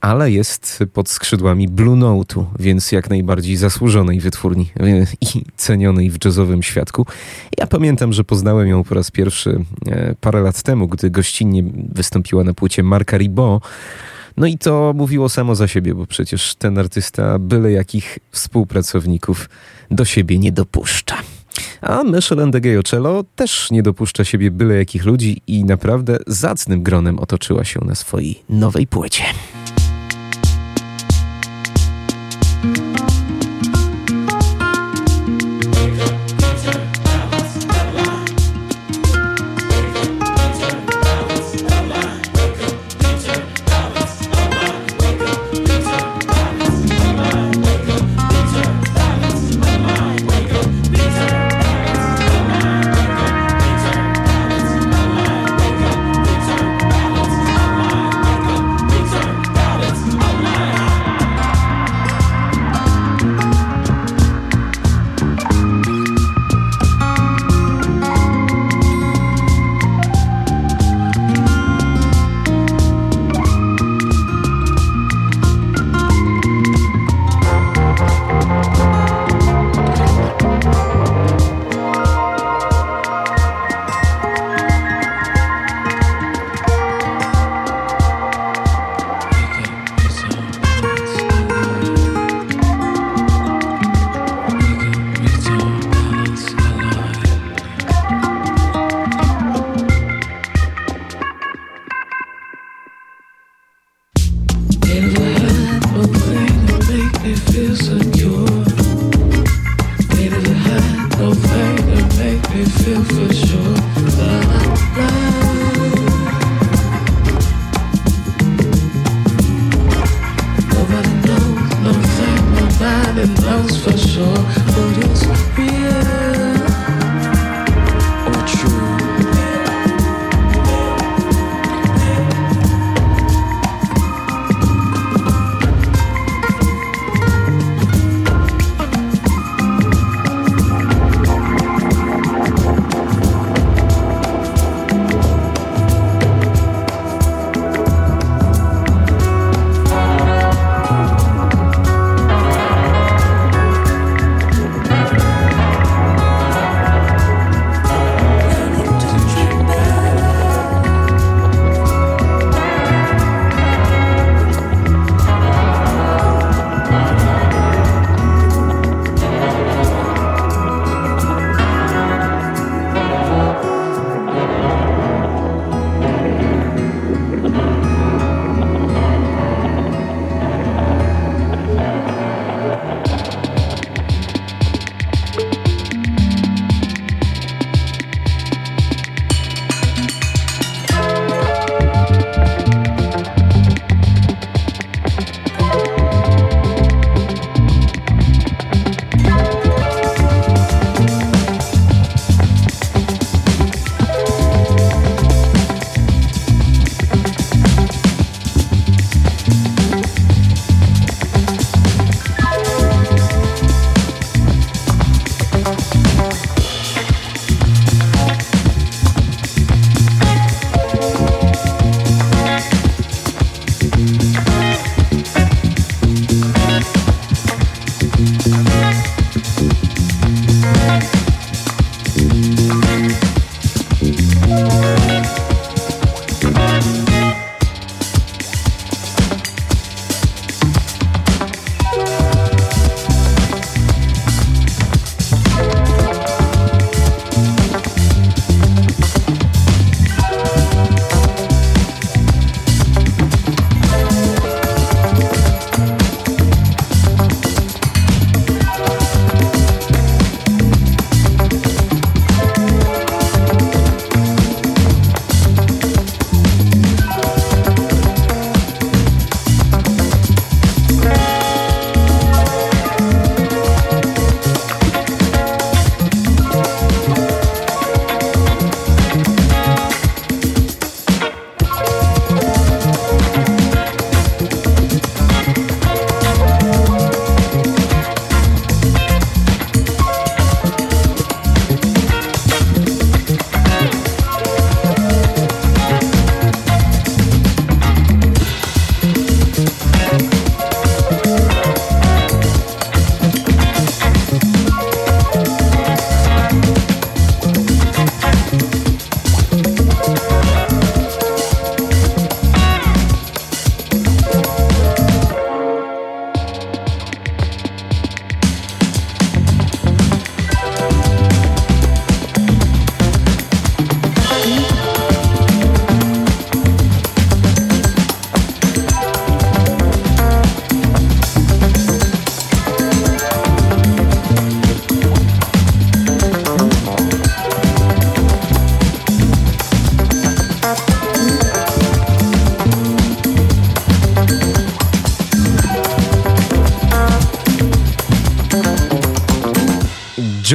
ale jest pod skrzydłami Blue Note'u, więc jak najbardziej zasłużonej wytwórni e, i cenionej w jazzowym świadku. Ja pamiętam, że poznałem ją po raz pierwszy e, parę lat temu, gdy gościnnie wystąpiła na płycie Marka Ribot. No i to mówiło samo za siebie, bo przecież ten artysta byle jakich współpracowników do siebie nie dopuszcza. A Michel Ndegeocello też nie dopuszcza siebie byle jakich ludzi i naprawdę zacnym gronem otoczyła się na swojej nowej płycie.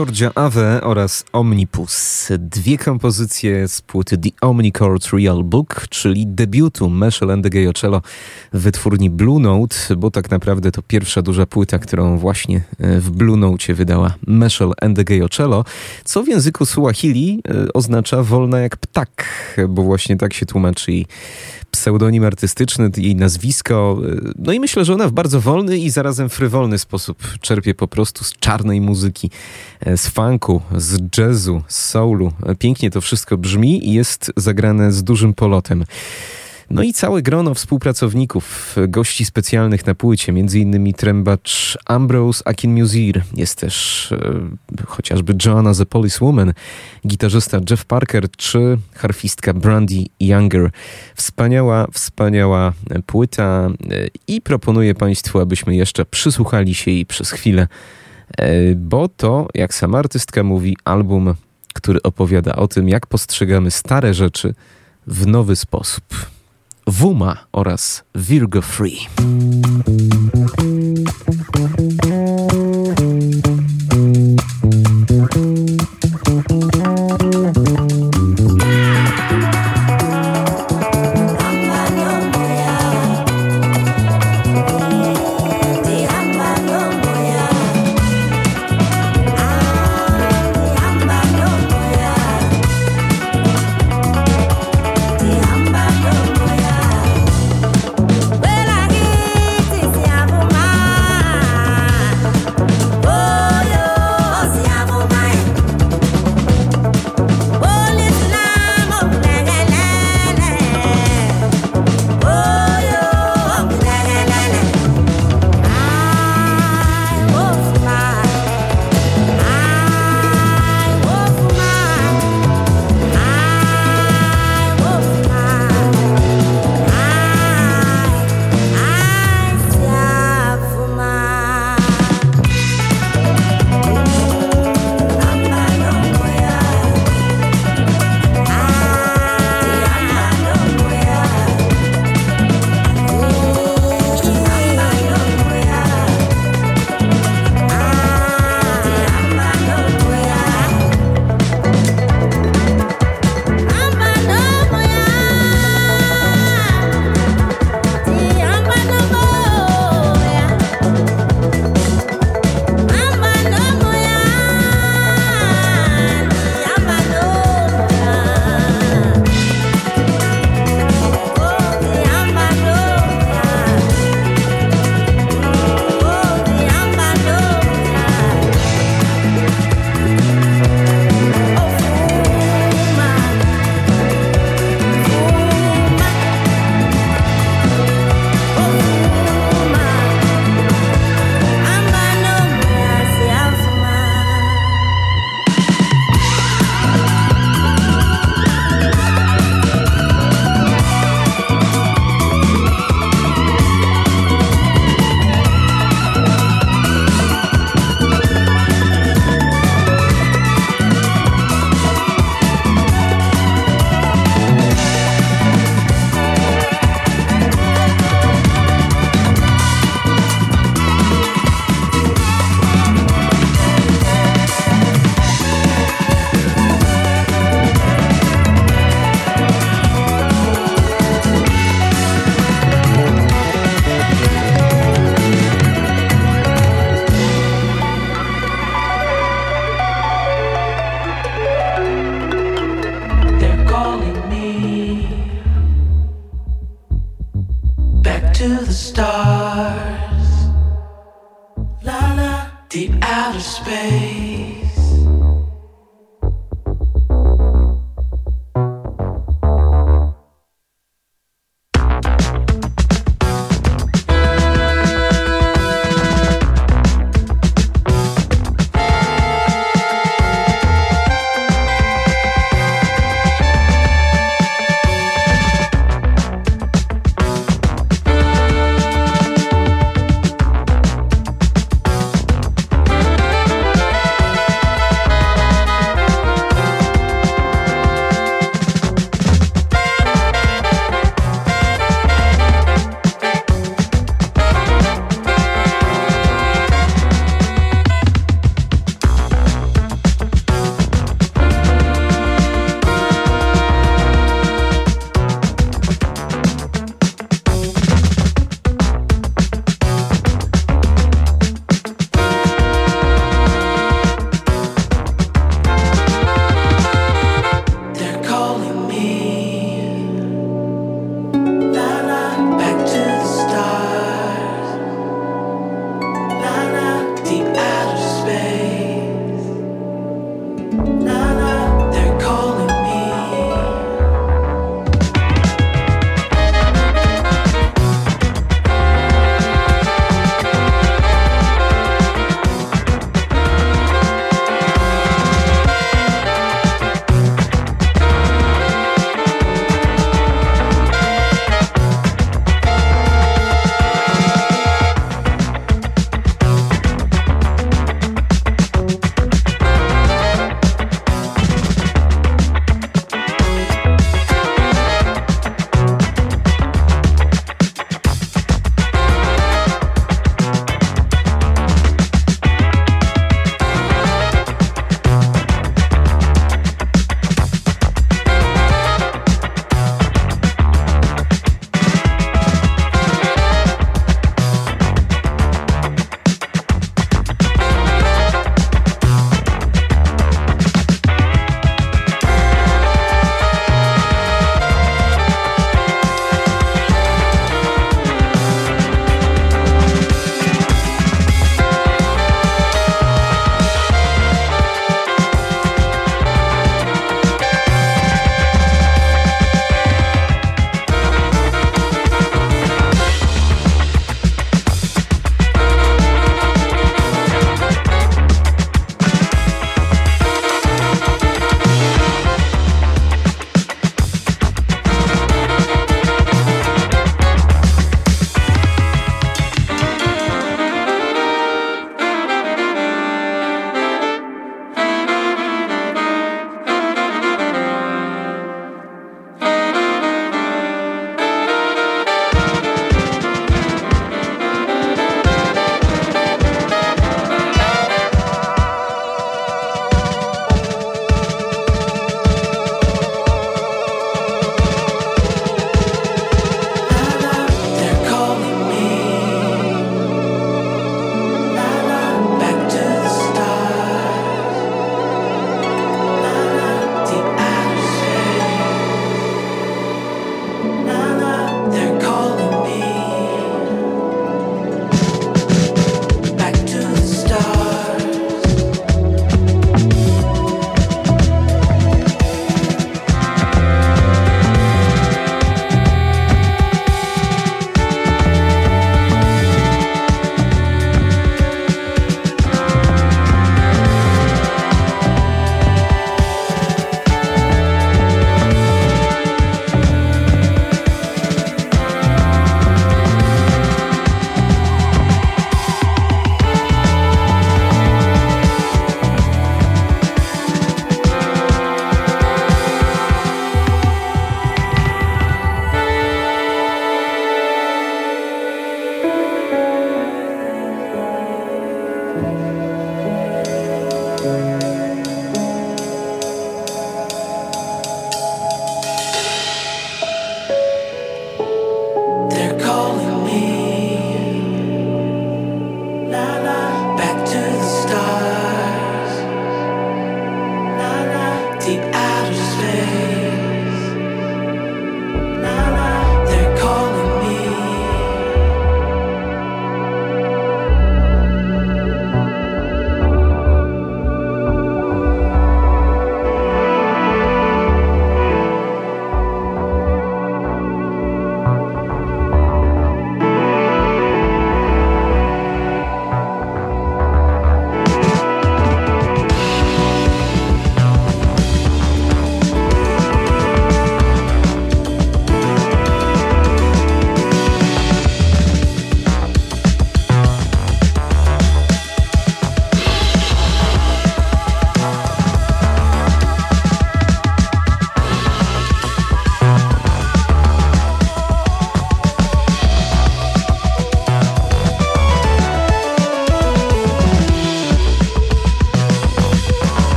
Georgia Ave oraz Omnipus. Dwie kompozycje z płyty The Omnichord Real Book, czyli debiutu Geocello w wytwórni Blue Note, bo tak naprawdę to pierwsza duża płyta, którą właśnie e, w Blue Note wydała Meshel and the Geocello, co w języku Suahili e, oznacza wolna jak ptak, bo właśnie tak się tłumaczy jej pseudonim artystyczny, jej nazwisko. No i myślę, że ona w bardzo wolny i zarazem frywolny sposób czerpie po prostu z czarnej muzyki, e, z funku, z jazzu, z soulu. Pięknie to wszystko brzmi i jest zagrane z dużym polotem. No i całe grono współpracowników, gości specjalnych na płycie, innymi trębacz Ambrose Akinmusir, jest też e, chociażby Joanna the Policewoman, gitarzysta Jeff Parker czy harfistka Brandy Younger. Wspaniała, wspaniała płyta e, i proponuję Państwu, abyśmy jeszcze przysłuchali się jej przez chwilę, e, bo to, jak sama artystka mówi, album, który opowiada o tym, jak postrzegamy stare rzeczy w nowy sposób. Wuma oraz Virgo Free.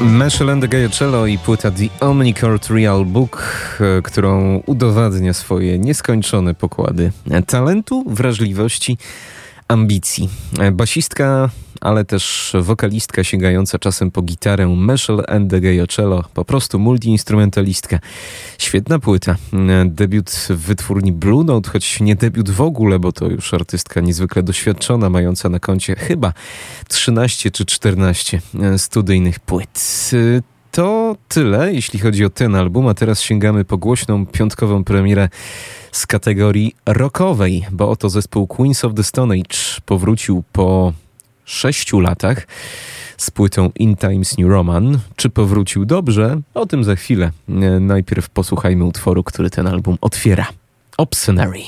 Meshel and the Gayacello i płyta The Omnicord Real Book, e, którą udowadnia swoje nieskończone pokłady talentu, wrażliwości, ambicji. Basistka, ale też wokalistka sięgająca czasem po gitarę Meshel and the Gayacello, po prostu multiinstrumentalistka. Świetna płyta. Debiut w wytwórni Blue Note, choć nie debiut w ogóle, bo to już artystka niezwykle doświadczona, mająca na koncie chyba 13 czy 14 e, studyjnych płyt. To tyle, jeśli chodzi o ten album, a teraz sięgamy po głośną piątkową premierę z kategorii rockowej, bo oto zespół Queens of the Stone Age powrócił po sześciu latach z płytą In Times New Roman. Czy powrócił dobrze? O tym za chwilę. E, Najpierw posłuchajmy utworu, który ten album otwiera. Obscenary.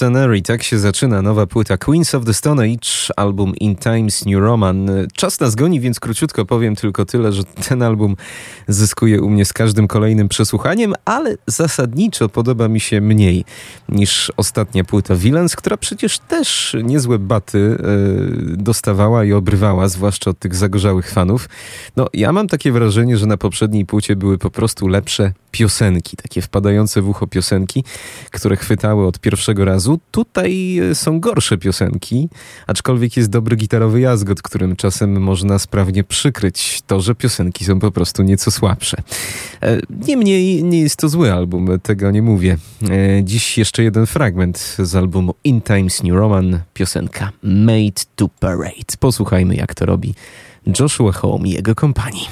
Obscenary, tak się zaczyna nowa płyta Queens of the Stone Age, album In Times New Roman. Czas nas goni, więc króciutko powiem tylko tyle, że ten album zyskuje u mnie z każdym kolejnym przesłuchaniem, ale zasadniczo podoba mi się mniej niż ostatnia płyta Villains, która przecież też niezłe baty yy, dostawała i obrywała, zwłaszcza od tych zagorzałych fanów. No, ja mam takie wrażenie, że na poprzedniej płycie były po prostu lepsze piosenki, takie wpadające w ucho piosenki, które chwytały od pierwszego razu. Tutaj e, są gorsze piosenki, aczkolwiek jest dobry gitarowy jazgot, którym czasem można sprawnie przykryć to, że piosenki są po prostu nieco słabsze. E, Niemniej nie jest to zły album, tego nie mówię. E, Dziś jeszcze jeden fragment z albumu In Times New Roman, piosenka Made to Parade. Posłuchajmy jak to robi Joshua Home i jego kompanii.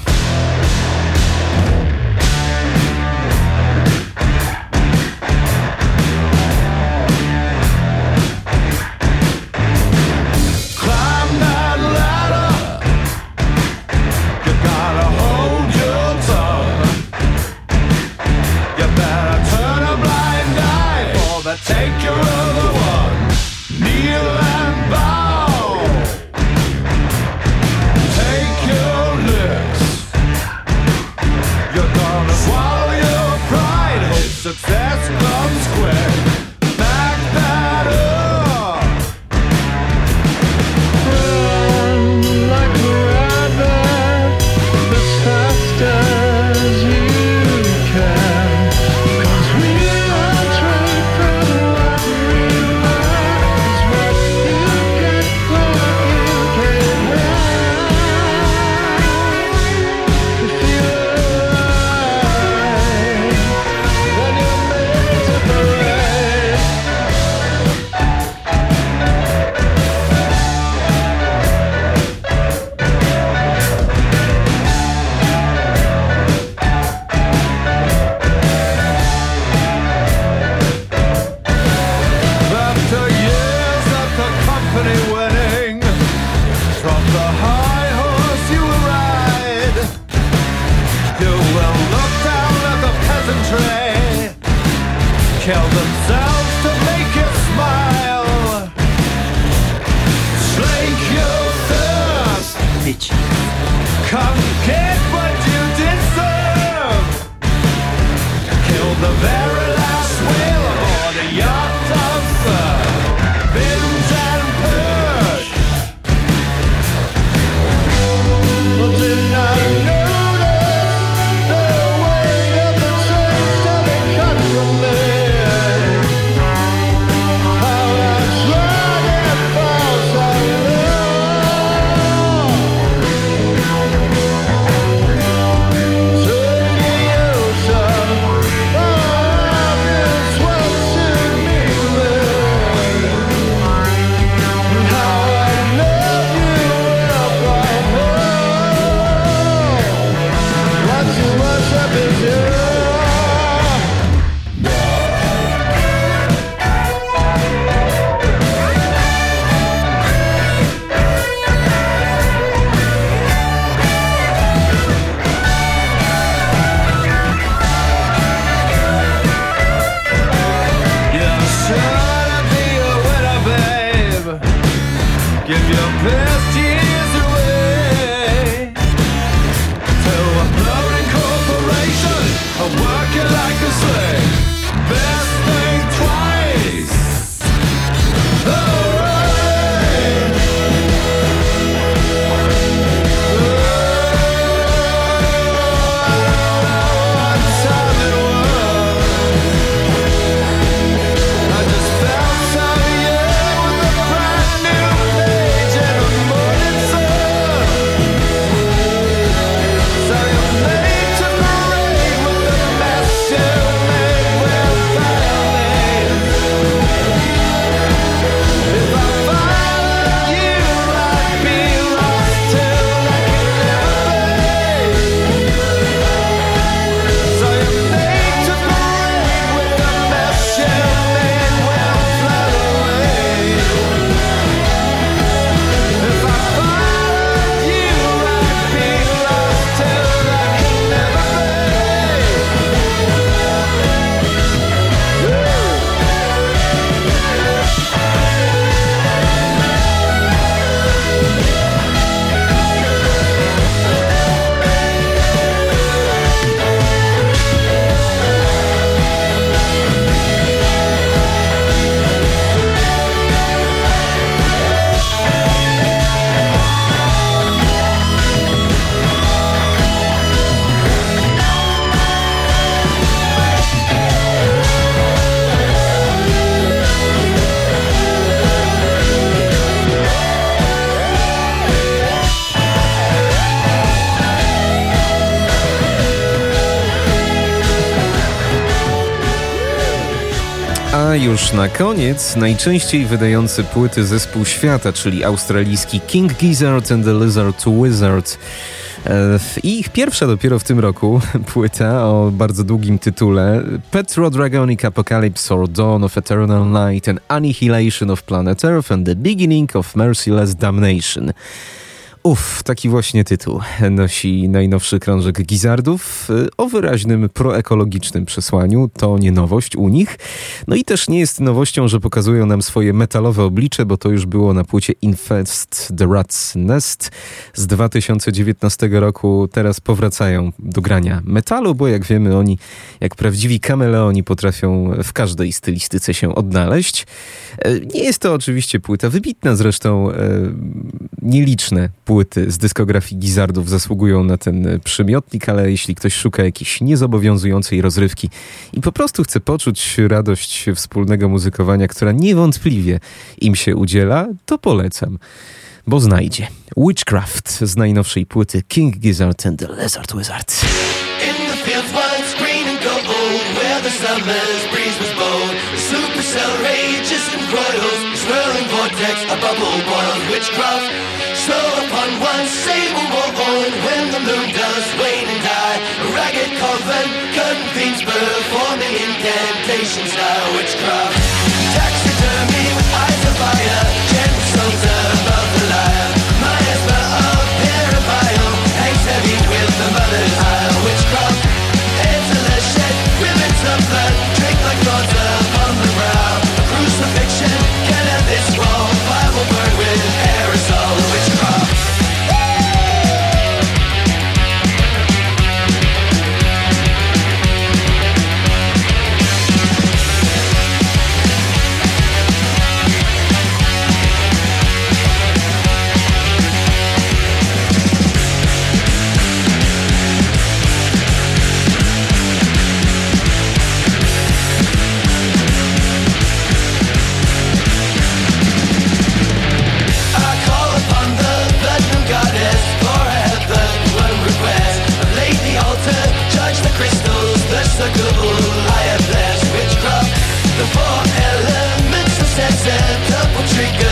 Już na koniec najczęściej wydający płyty zespół świata, czyli australijski King Gizzard and the Lizard Wizard. E, I ich pierwsza dopiero w tym roku [laughs] płyta o bardzo długim tytule Petrodragonic Apocalypse or Dawn of Eternal Night and Annihilation of Planet Earth and the Beginning of Merciless Damnation. Uff, taki właśnie tytuł nosi najnowszy krążek Gizardów y, o wyraźnym proekologicznym przesłaniu. To nie nowość u nich. No i też nie jest nowością, że pokazują nam swoje metalowe oblicze, bo to już było na płycie Infest the Rat's Nest z 2019 roku. Teraz powracają do grania metalu, bo jak wiemy oni, jak prawdziwi kameleoni potrafią w każdej stylistyce się odnaleźć. E, Nie jest to oczywiście płyta wybitna, zresztą e, nieliczne płyty z dyskografii Gizardów zasługują na ten e, przymiotnik, ale jeśli ktoś szuka jakiejś niezobowiązującej rozrywki i po prostu chce poczuć radość wspólnego muzykowania, która niewątpliwie im się udziela, to polecam, bo znajdzie. Witchcraft z najnowszej płyty King Gizzard and the Lizard Wizard. Witchcraft. Sable morn, when the moon does wane and die, a ragged coven, themes performing incantations now witchcraft. Crystals, the circle I have blessed. Witchcraft, the four elements of sense and double trigger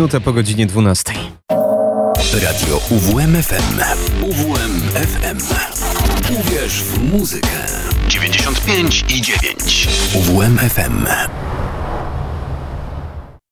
minuta po godzinie 12. Radio UWMFM. UWMFM. Uwierz w muzykę. 95 i 9. UWMFM.